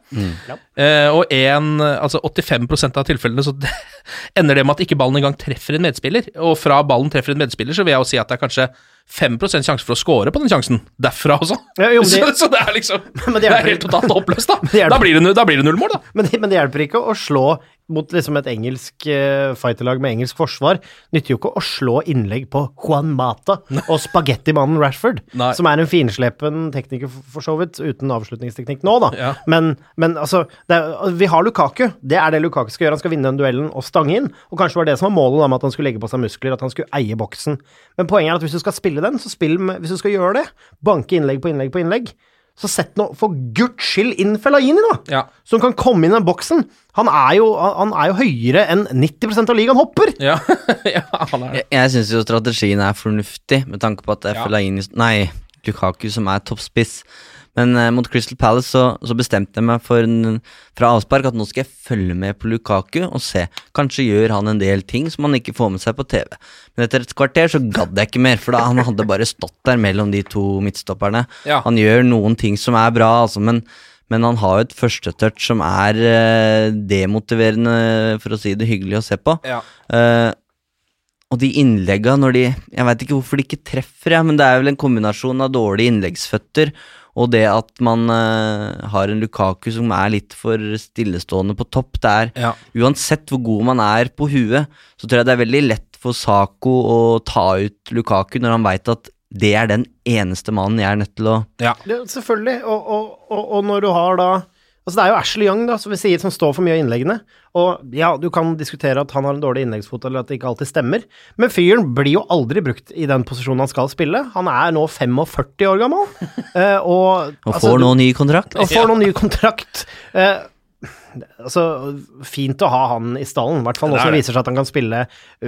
Eh, og en, altså 85% av tilfellene så ender det med at ikke ballen engang treffer en medspiller. Og fra ballen treffer en medspiller, så vil jeg jo si at det er kanskje 5% sjanse for å score på den sjansen. Derfra også. Ja, jo, men det- så, så det er liksom Men Det det er helt totalt håpløst, da. Da blir det, da blir det null mål, da. Men, det- men det hjelper ikke å slå mot liksom et engelsk uh, fighterlag med engelsk forsvar. Nytter jo ikke å slå innlegg på Juan Mata og spagettimannen Rashford, Nei. som er en finslepen tekniker for, så vidt, uten avslutningsteknikk nå, da. Ja. Men, men altså, det er, vi har Lukaku. Det er det Lukaku skal gjøre. Han skal vinne den duellen og stange inn. Og kanskje var det som var målet da, med at han skulle legge på seg muskler, at han skulle eie boksen. Men poenget er at hvis du skal spille den, så spill med Hvis du skal gjøre det, banke innlegg på innlegg på innlegg, så sett nå for guds skyld inn Fellaini, da! Ja. Som kan komme inn i den boksen. Han er jo, han er jo høyere enn 90% av ligaen hopper! Ja, ja han er det. Jeg, jeg syns jo strategien er fornuftig, med tanke på at det er Ja. Fellaini Nei, Lukaku som er toppspiss. Men eh, mot Crystal Palace så, så bestemte jeg meg en, fra avspark at nå skal jeg følge med på Lukaku og se. Kanskje gjør han en del ting som han ikke får med seg på TV. Men etter et kvarter så gadd jeg ikke mer, for da han hadde bare stått der mellom de to midtstopperne. Ja. Han gjør noen ting som er bra, altså, men, men han har jo et førstetouch som er eh, demotiverende, for å si det hyggelig å se på. Ja. Eh, og de innlegga når de Jeg veit ikke hvorfor de ikke treffer, ja, men det er vel en kombinasjon av dårlige innleggsføtter og det at man uh, har en Lukaku som er litt for stillestående på topp. Det er Ja. Uansett hvor god man er på huet, så tror jeg det er veldig lett for Sako å ta ut Lukaku når han veit at det er den eneste mannen jeg er nødt til å Ja. Ja, selvfølgelig. Og, og, og, og når du har da Altså Det er jo Ashley Young, da, som vi sier, som står for mye av innleggene. Og ja, du kan diskutere at han har en dårlig innleggsfot, eller at det ikke alltid stemmer, men fyren blir jo aldri brukt i den posisjonen han skal spille. Han er nå 45 år gammel, eh, og Og altså, får altså, nå ny kontrakt. og får noen ny kontrakt. Altså, fint å ha han i stallen, i hvert fall nå som det viser seg at han kan spille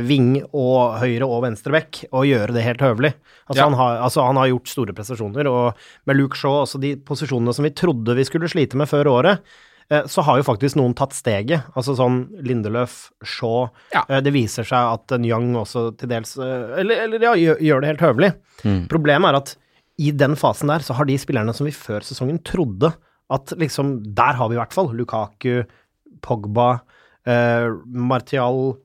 wing og høyre og venstre back, og gjøre det helt høvelig. Altså, Ja. han har, altså, han har gjort store prestasjoner, og med Luke Shaw, altså de posisjonene som vi trodde vi skulle slite med før året, eh, så har jo faktisk noen tatt steget. Altså sånn Lindeløf, Shaw Ja. eh, Det viser seg at Nyang også til dels eh, Eller, eller ja, gjør, det helt høvelig. Problemet er at i den fasen der så har de spillerne som vi før sesongen trodde at liksom Der har vi i hvert fall Lukaku, Pogba, eh, Martial,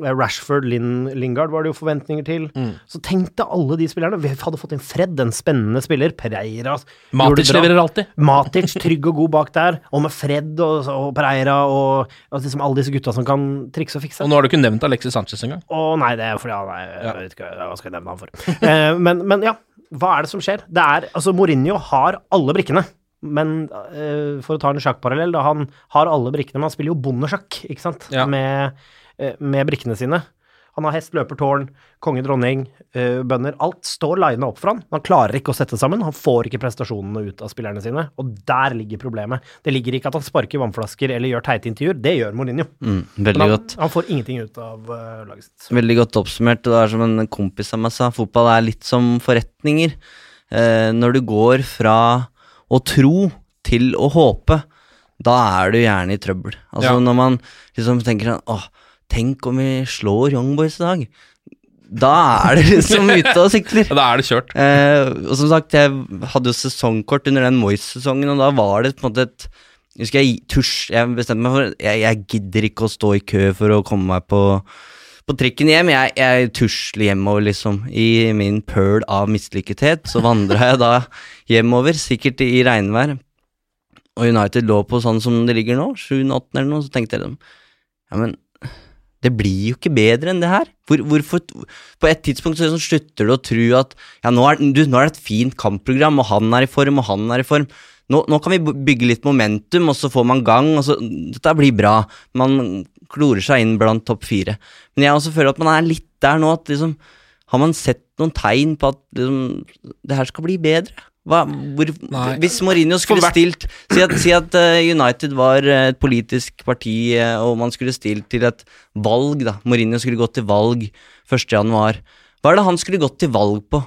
eh, Rashford, Lin, Lingard var det jo forventninger til. Så tenk deg alle de spillerne. Vi hadde fått inn Fred, en spennende spiller. Pereira Matic leverer alltid. Matic trygg og god bak der, og med Fred og, og Pereira og, og liksom alle disse gutta som kan trikse og fikse. Og nå har du ikke nevnt Alexis Sanchez engang. Å nei, det er fordi han er Jeg vet ikke hva skal jeg nevne han for. Eh, men, men ja, hva er det som skjer? Det er Altså, Mourinho har alle brikkene. Men uh, for å ta en sjakkparallell, da, han har alle brikkene, men han spiller jo bondesjakk, ikke sant, Ja. med, uh, med brikkene sine. Han har hest, løper, tårn, konge, dronning, uh, bønder. Alt står lina opp for han. Han klarer ikke å sette sammen. Han får ikke prestasjonene ut av spillerne sine, og der ligger problemet. Det ligger ikke at han sparker vannflasker eller gjør teite intervjuer, det gjør Mourinho. Mm, veldig han, godt. han får ingenting ut av eh, laget sitt. Veldig godt oppsummert. Det er som en kompis av meg sa, fotball er litt som forretninger. Eh, når du går fra å tro til å håpe, da er du gjerne i trøbbel. Altså Ja. når man liksom tenker sånn åh, tenk om vi slår Young Boys i dag. Da er det liksom ute og sikler. Da er det kjørt. Eh, og som sagt, jeg hadde jo sesongkort under den Moyes-sesongen, og da var det på en måte et husker jeg tusj, jeg bestemte meg for jeg, jeg gidder ikke å stå i kø for å komme meg på, på trikken hjem. Jeg, jeg tusler hjemover, liksom. I min pøl av mislykkethet så vandra jeg da hjemover, sikkert i regnvær. Og United lå på sånn som det ligger nå, 7-8 eller noe, så tenkte jeg dem, Ja, men det blir jo ikke bedre enn det her. Hvor, hvorfor På et tidspunkt så liksom slutter du å tro at ja, nå er, du, nå er det et fint kampprogram, og han er i form, og han er i form. Nå, nå kan vi bygge litt momentum, og så får man gang, og så Dette blir bra. Man klorer seg inn blant topp fire. Men jeg også føler at man er litt der nå, at liksom Har man sett noen tegn på at liksom, det her skal bli bedre? Hva, hvor, hvis Mourinho skulle stilt Si at, si at uh, United var eh, et politisk parti, uh, og man skulle stilt til et valg, da. Mourinho skulle gått til valg 1. januar. Hva er det han skulle gått til valg på?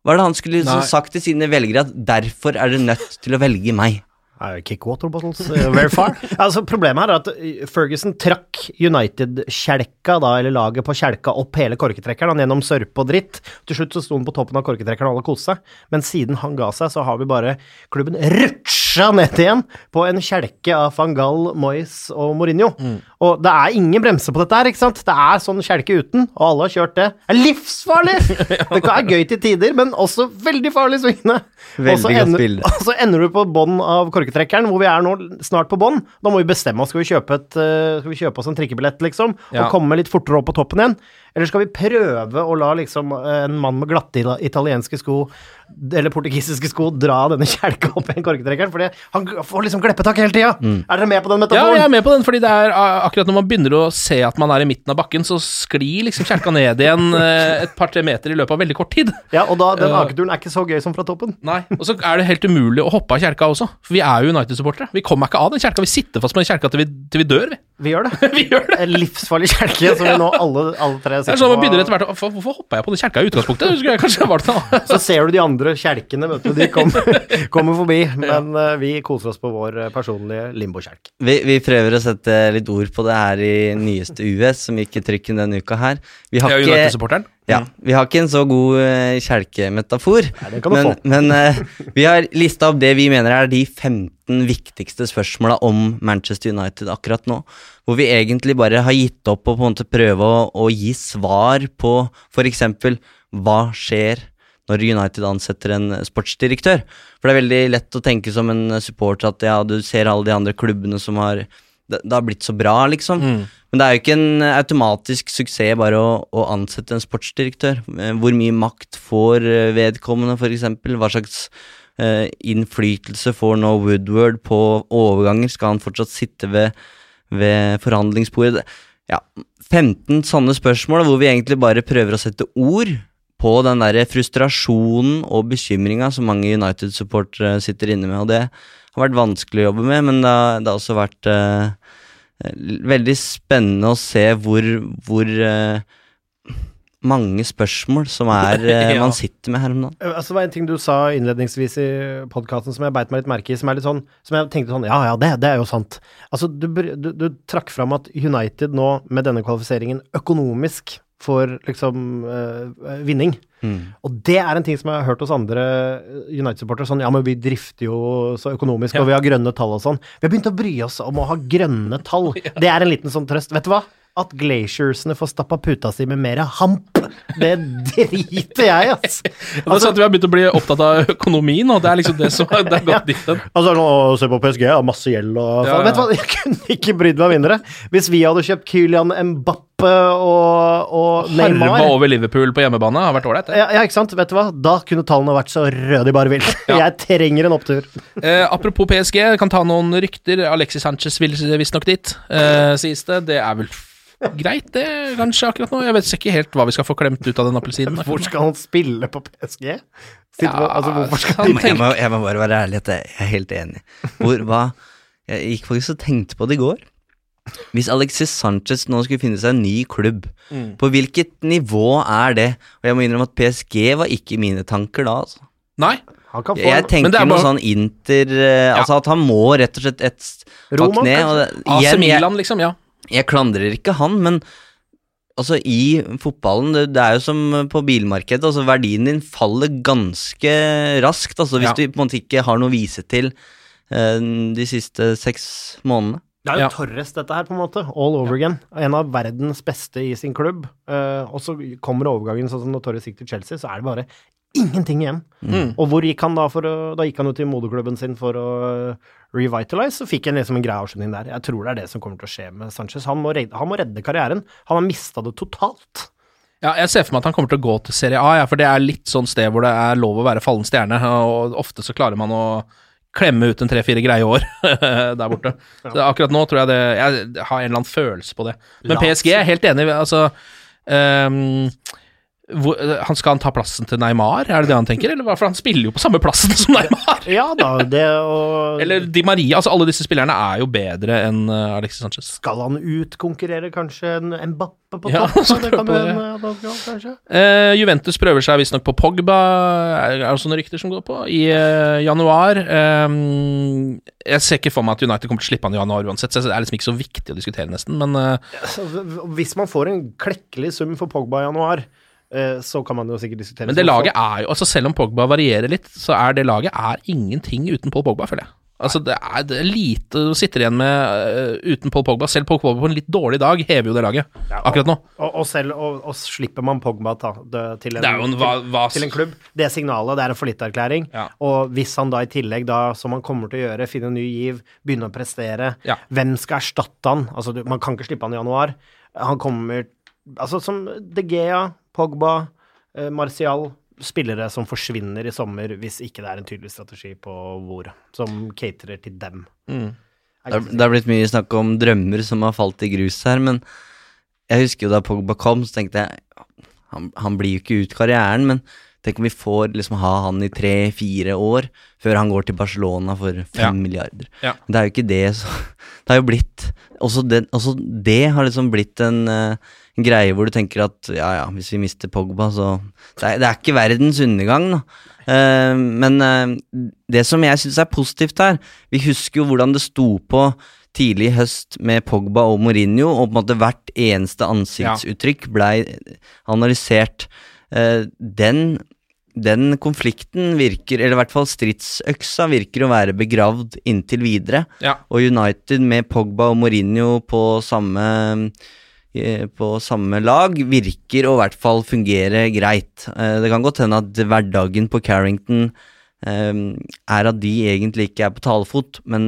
Hva er det han skulle liksom, sagt til sine velgere at derfor er dere nødt til å velge meg? Uh, kick water bottles uh, very far. altså, problemet er at uh, Ferguson trakk United-kjelka, da, eller laget på kjelka, opp hele korketrekkeren. Han gjennom sørpe og dritt. Til slutt så sto han på toppen av korketrekkeren og alle koste seg. Men siden han ga seg, så har vi bare klubben rutsja ned igjen på en kjelke av van Gaal, Moyes og Mourinho. Og det er ingen bremse på dette her, ikke sant? Det er sånn kjelke uten, og alle har kjørt det. Det er livsfarlig! det er gøy til tider, men også veldig farlig svingende. Veldig godt bilde. og så ender du på bånn av korketrekkeren, hvor vi er nå snart på bånn. Da må vi bestemme oss. Skal vi kjøpe, et, eh, skal vi kjøpe oss en trikkebillett, liksom? Ja. Og komme litt fortere opp på toppen igjen? Eller skal vi prøve å la liksom en mann med glatte italienske sko, eller portugisiske sko, dra denne kjelka opp i en korketrekkeren? Fordi han får liksom kleppetak hele tida. Er dere med på den Ja, jeg er med på den, fordi det er akkurat når man begynner å se at man er i midten av bakken, så sklir liksom kjelka ned igjen eh, et par-tre meter i løpet av veldig kort tid. Ja, og da, den Eh, aketuren er ikke så gøy som fra toppen. Nei, Og så er det helt umulig å hoppe av kjelka også, for vi er jo United-supportere. Vi kommer ikke av den kjelka, vi sitter fast med den kjelka til vi, til vi dør, vi. Vi gjør det. vi gjør det. En livsfarlig kjelke som vi nå alle, alle tre sitter på. sånn man begynner etter hvert å "Hvorfor- Hvorfor hoppa jeg på den kjelka i utgangspunktet? Det jeg kanskje valgt noe Så ser du de andre kjelkene, vet du. De kommer, kommer forbi. Men eh, vi koser oss på vår personlige limbokjelk. Vi, vi prøver å sette litt ord på det her i nyeste US, som gikk i trykken denne uka her. Vi har ikke Ja, vi har ikke en så god uh, kjelkemetafor, men, men uh, vi har lista opp det vi mener er de 15 viktigste spørsmåla om Manchester United akkurat nå. Hvor vi egentlig bare har gitt opp å på en måte prøve å, å gi svar på f.eks. hva skjer når United ansetter en sportsdirektør. For det er veldig lett å tenke som en supporter at ja, du ser alle de andre klubbene som har det, det har blitt så bra, liksom. Men det er jo ikke en automatisk suksess bare å, å ansette en sportsdirektør. Eh, Hvor mye makt får eh, vedkommende, f.eks.? Hva slags eh, innflytelse får nå Woodward på overganger? Skal han fortsatt sitte ved, ved forhandlingsbordet? Ja, 15 sånne spørsmål hvor vi egentlig bare prøver å sette ord på den der frustrasjonen og bekymringa som mange United-supportere sitter inne med. Og det har vært vanskelig å jobbe med, men det har, det har også vært uh, veldig spennende å se hvor, hvor uh, mange spørsmål som er eh, Ja. man sitter med her om dagen. Altså, det var en ting du sa innledningsvis i podkasten som jeg beit meg litt merke i, som er litt sånn Som jeg tenkte sånn Ja, ja, det, det er jo sant. Altså, du, du, du trakk fram at United nå, med denne kvalifiseringen, økonomisk får liksom eh, vinning. Mm. Og det er en ting som jeg har hørt hos andre eh, United-supportere. Sånn, ja, men vi drifter jo så økonomisk, Ja. og vi har grønne tall og sånn. Vi har begynt å bry oss om å ha grønne tall. Det er en liten sånn trøst. Vet du hva? At glaciersene får stappa puta si med mer hamp, det driter jeg i, ass. Det er sånn at Vi har begynt å bli opptatt av økonomien, og det er liksom det som det er gått dit hen. Altså, nå, se på PSG, har masse gjeld og Ja, ja. Vet du hva, jeg kunne ikke brydd meg mindre. Hvis vi hadde kjøpt Kylian Mbappe og, og Harva over Liverpool på hjemmebane har vært ålreit. det. ja, ja, ikke sant? Vet du hva? Da kunne tallene vært så røde de bare vil. Jeg trenger en opptur. Eh, apropos PSG, kan ta noen rykter. Alexis Sanchez vil visstnok dit, eh, sies det. Det er vel greit, det, kanskje, akkurat nå. Jeg vet ikke helt hva vi skal få klemt ut av den appelsinen. Hvor skal han spille på PSG? På, Ja, altså, hvorfor skal han jeg, må, jeg må bare være ærlig at jeg er helt enig. Hvor, hva, jeg gikk faktisk og tenkte på det i går. Hvis Alexis Sanchez nå skulle finne seg en ny klubb, Mm. på hvilket nivå er det? Og jeg må innrømme at PSG var ikke mine tanker da, altså. Nei. Han kan få Jeg Men tenker bare, noe sånn Inter ja. Altså at han må rett og slett et Roma, ned. Og AC Milan, liksom. Ja. jeg klandrer ikke han, men altså i fotballen, det, det er jo som på bilmarkedet, altså verdien din faller ganske raskt, altså hvis Ja. du på en måte ikke har noe å vise til uh, de siste seks månedene. Det er jo Ja. Torres, dette her, på en måte. All over again. En av verdens beste i sin klubb. Uh, og så kommer overgangen sånn som når Torres gikk til Chelsea, så er det bare ingenting igjen. Mm. Og hvor gikk han da for å Da gikk han jo til moderklubben sin for å revitalize, så fikk han liksom en grei avslutning der. Jeg tror det er det som kommer til å skje med Sanchez. Han må redde, han må redde karrieren. Han har mista det totalt. Ja, jeg ser for meg at han kommer til å gå til Serie A, ja, for det er litt sånn sted hvor det er lov å være fallen stjerne, og ofte så klarer man å klemme ut en tre-fire greie år der borte. Så akkurat nå tror jeg det Jeg har en eller annen følelse på det. Men. PSG er helt enig, altså ehm, hvor, han Skal han ta plassen til Neymar, er det det han tenker? Eller? For han spiller jo på samme plassen som Neymar! Ja da, det og Eller Di Maria. altså Alle disse spillerne er jo bedre enn uh, Alexis Sanchez. Skal han utkonkurrere kanskje en Mbappe på Ja, topp? det kan på skal, kanskje. Eh, Juventus prøver seg visstnok på Pogba, er det sånne rykter som går på, i uh, januar. Um, jeg ser ikke for meg at United kommer til å slippe han i januar uansett, så det er liksom ikke så viktig å diskutere, nesten. Men eh, Så Hvis man får en klekkelig sum for Pogba i januar, eh, så kan man jo sikkert diskutere Men det laget er jo altså Selv om Pogba varierer litt, så er det laget er ingenting uten Paul Pogba, føler jeg. Altså Det er, det er lite du sitter igjen med øh, uten Paul Pogba. Selv Paul Pogba på en litt dårlig dag hever jo det laget akkurat nå. Og, og selv og, og slipper man Pogba ta, det, til, en, en va, va, til, til en klubb. Det signalet, det er en fallitterklæring. Ja. Og hvis han da i tillegg, da, som han kommer til å gjøre, finne en ny giv, begynne å prestere, Ja. hvem skal erstatte han? Altså, du, man kan ikke slippe han i januar. Han kommer Altså som De Gea, Pogba, eh, Martial Spillere som forsvinner i sommer hvis ikke det er en tydelig strategi på hvor, som caterer til dem. Mm. Det er blitt mye snakk om drømmer som har falt i grus her, men jeg husker jo da Pogba kom, så tenkte jeg han, han blir jo ikke ut karrieren, men tenk om vi får liksom ha han i tre-fire år før han går til Barcelona for fem Ja. milliarder. Ja. Det er jo ikke det så Det har jo blitt også det, også det har liksom blitt en, uh, en greie hvor du tenker at ja ja, hvis vi mister Pogba, så Det er, det er ikke verdens undergang, da. Uh, men uh, det som jeg syns er positivt her Vi husker jo hvordan det sto på tidlig i høst med Pogba og Mourinho, og på en måte hvert eneste ansiktsuttrykk blei analysert. Uh, den, den konflikten virker, eller i hvert fall stridsøksa, virker å være begravd inntil videre. Ja. Og United med Pogba og Mourinho på samme på samme lag virker å i hvert fall fungere greit. Eh, Det kan godt hende at hverdagen på Carrington eh, er at de egentlig ikke er på talefot, men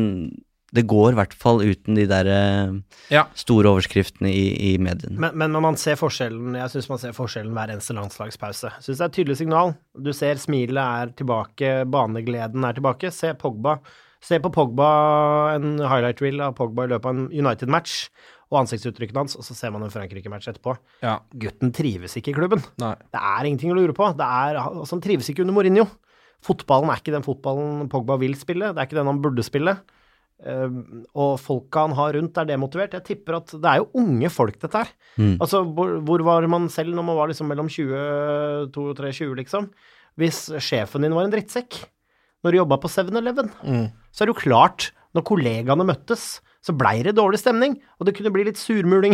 det går i hvert fall uten de der eh, Ja. store overskriftene i, i mediene. Men, men når man ser forskjellen Jeg syns man ser forskjellen hver eneste landslagspause. Jeg syns det er et tydelig signal. Du ser smilet er tilbake, banegleden er tilbake. Se Pogba. Se på Pogba, en highlight reel av Pogba i løpet av en United-match, og ansiktsuttrykkene hans, og så ser man en Frankrike-match etterpå. Ja. Gutten trives ikke i klubben. Nei. Det er ingenting å lure på. Det er, altså, han trives ikke under Mourinho. Fotballen er ikke den fotballen Pogba vil spille, det er ikke den han burde spille. Uh, og folka han har rundt, er demotivert. Jeg tipper at det er jo unge folk, dette her. Mm. Altså, hvor, hvor var man selv når man var liksom mellom 20, 22-23, liksom? Hvis sjefen din var en drittsekk, når du jobba på 7-Eleven, Mm. så er det jo klart, når kollegaene møttes, så blei det dårlig stemning, og det kunne bli litt surmuling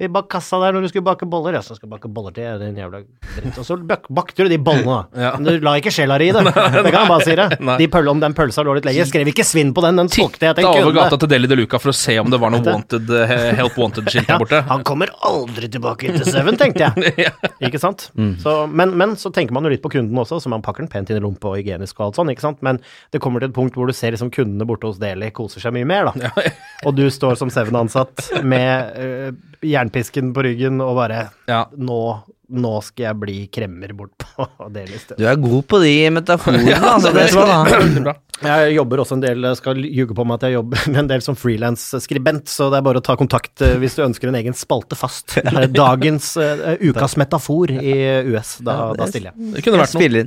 i bak kassa der når du skulle bake boller. Ja, så skal bake boller til, den jævla dritt. Og så bak bakte du de bollene, da. Ja. Men du la ikke sjela di i det. Det kan jeg bare si det. De pøl, om den pølsa lå litt lenger, skrev ikke svinn på den, den solgte jeg til en over gata til Deli de Luca for å se om det var noe wanted, eh, Help Wanted-skilt der borte. Han kommer aldri tilbake til Seven, tenkte jeg. Ikke sant? Så, men, men så tenker man jo litt på kunden også, så man pakker den pent inn i lompa og hygienisk og alt sånn, ikke sant. Men det kommer til et punkt hvor du ser liksom kundene borte hos Deli koser seg mye mer, da. Og du står som Seven-ansatt med øh, jernpisken på ryggen og bare Ja. nå, nå skal jeg bli kremmer bort på. Du er god på de metaforene, altså. Det. Jeg jobber også en del, skal ljuge på meg at jeg jobber med en del som frilansskribent, så det er bare å ta kontakt eh, hvis du ønsker en egen spalte fast. Dagens uh, ukas metafor i US, da, da stiller jeg. Det kunne vært noe.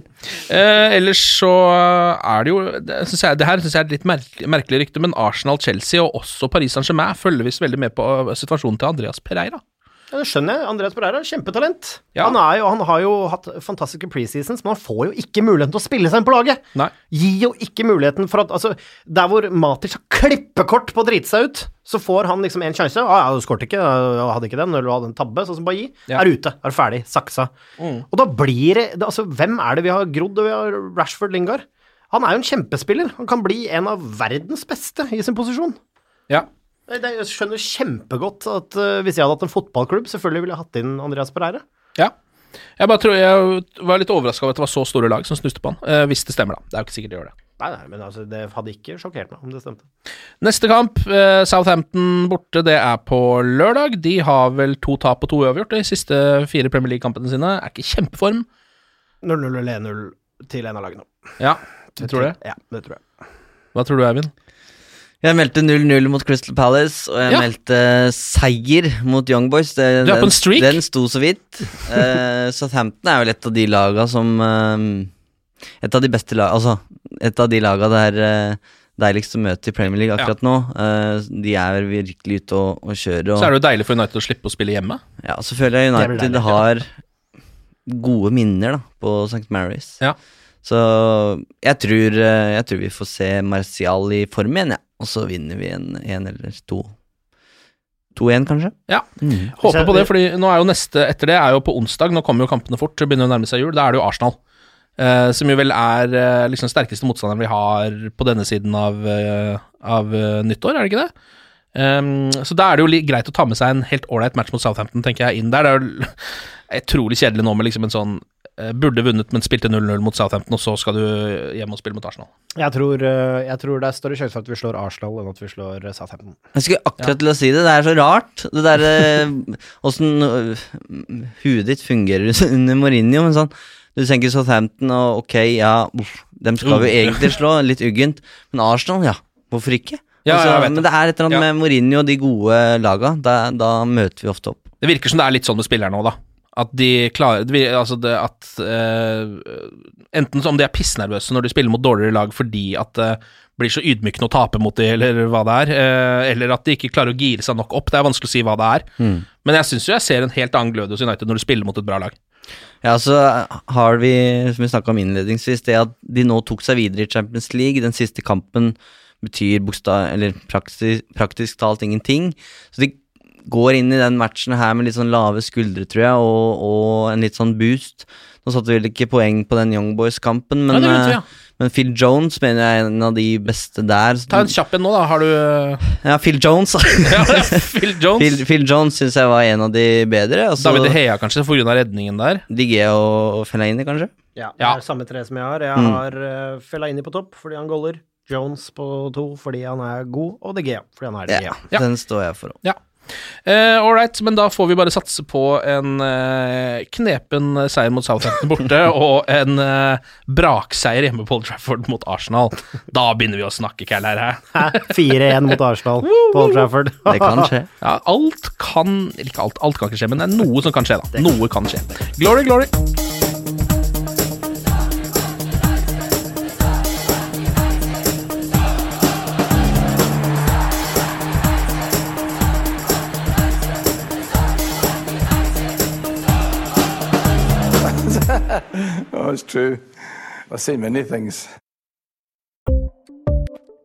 Eh, ellers så er det jo det, synes jeg, det her syns jeg er et litt merkelig, merkelig rykte, men Arsenal, Chelsea og også Paris Saint-Germain følger visst veldig med på situasjonen til Andreas Pereira. Ja, det skjønner jeg. Andreas Pereira, kjempetalent. Ja. Han, jo, han har jo hatt fantastiske preseasons, men han får jo ikke muligheten til å spille seg inn på laget. Nei. Gir jo ikke muligheten for at Altså, der hvor Matic har klippekort på å drite seg ut, så får han liksom en sjanse. Ah, ja, du skåret ikke, jeg hadde ikke den, eller du hadde en tabbe, sånn som Bailly. Ja. Er ute, er ferdig, saksa. Og da blir det det- Altså, hvem er det vi har grodd? Vi har Rashford Lingard. Han er jo en kjempespiller. Han kan bli en av verdens beste i sin posisjon. Ja. Jeg skjønner kjempegodt at eh, hvis jeg hadde hatt en fotballklubb, selvfølgelig ville jeg hatt inn Andreas Pereire. ja. Jeg bare tror jeg var litt overraska over at det var så store lag som snuste på han. eh, hvis det stemmer, da. Det er jo ikke sikkert det gjør det. Nei, nei, men altså, det hadde ikke sjokkert meg om det stemte. Neste kamp, eh, Southampton borte, det er på lørdag. De har vel to tap og to uavgjort de siste fire Premier League-kampene sine. Er ikke i kjempeform. 0-0 eller 1-0 til en av lagene. Ja, du tror det. Ja, det tror jeg. Hva tror du, Eivind? Jeg meldte 0-0 mot Crystal Palace, og jeg Ja. meldte seier mot Young Boys. Det, Du er på en streak. Den sto så vidt. Uh, Southampton er vel et av de laga som uh, Et av de beste laga Altså, et av de laga det er uh, deiligst å møte i Premier League akkurat nå. Uh, de er virkelig ute og, og kjører. Og, Så er det jo deilig for United å slippe å spille hjemme. Ja, så føler jeg United deilig, har gode minner da på St. Mary's. Ja. Så jeg tror, eh, jeg tror vi får se Martial i form igjen, ja. og så vinner vi en, en eller to. 2-1, kanskje? Ja. Mm. Håper på det, fordi nå er jo neste etter det er jo på onsdag. Nå kommer jo kampene fort, begynner å nærme seg jul. Da er det jo Arsenal. Eh, som jo vel er eh, liksom sterkeste motstanderen vi har på denne siden av, eh, av eh, nyttår, er det ikke det? Um, så da er det jo li greit å ta med seg en helt ålreit match mot Southampton, tenker jeg, inn der. Det er jo utrolig kjedelig nå med liksom en sånn Burde vunnet, men spilte 0-0 mot Southampton, og så skal du hjem og spille mot Arsenal. Jeg tror, eh, jeg tror det er større sjanse for at vi slår Arsenal enn at vi slår eh, Southampton. Jeg skulle akkurat til å si det. Det er så rart. Det der Åssen huet ditt fungerer under Mourinho. Men sånn Du tenker Southampton og ok, ja uff, Dem skal vi egentlig slå. Litt uggent. Men Arsenal, ja. Hvorfor ikke? Ja, Altså, men det er et eller annet Ja. med Mourinho og de gode laga. Da, da møter vi ofte opp. Det virker som det er litt sånn med spillerne òg, da. At de klarer Altså det at uh, Enten om de er pissnervøse når de spiller mot dårligere lag fordi at det blir så ydmykende å tape mot de, eller hva det er, uh, eller at de ikke klarer å gire seg nok opp. Det er vanskelig å si hva det er. Men jeg syns jo jeg ser en helt annen glød hos United når du spiller mot et bra lag. Ja, så har vi, som vi snakka om innledningsvis, det at de nå tok seg videre i Champions League. Den siste kampen betyr bokstav, eller praktisk, praktisk talt ingenting. Så de går inn i den matchen her med litt sånn lave skuldre, tror jeg, og, og en litt sånn boost. Nå satte vi vel ikke poeng på den Young Boys-kampen, men, Ja, ja. eh, men Phil Jones mener jeg er en av de beste der. Ta en kjapp en nå, da. Har du Ja, Phil Jones. ja, Phil Jones? Phil, Phil Jones syns jeg var en av de bedre. Altså, David Hea, kanskje, for grunn av redningen der. Digge og Fellaini, kanskje. Ja, Ja. det er samme tre som jeg har. Jeg Mm. har mm. Fellaini på topp fordi han goller. Jones på to fordi han er god, og DG fordi han er DG. Ja, Ja, den står jeg for òg. Ja. Uh, All right, men da får vi bare satse på en uh, knepen seier mot Southampton borte og en uh, brakseier hjemme på Old Trafford mot Arsenal. Da begynner vi å snakke, Kæller. 4-1 mot Arsenal på Old Trafford. det kan skje. Ja, alt kan Ikke alt, alt kan ikke skje, men det er noe som kan skje, da. Noe kan skje. Glory, glory. It's true. I've seen many things.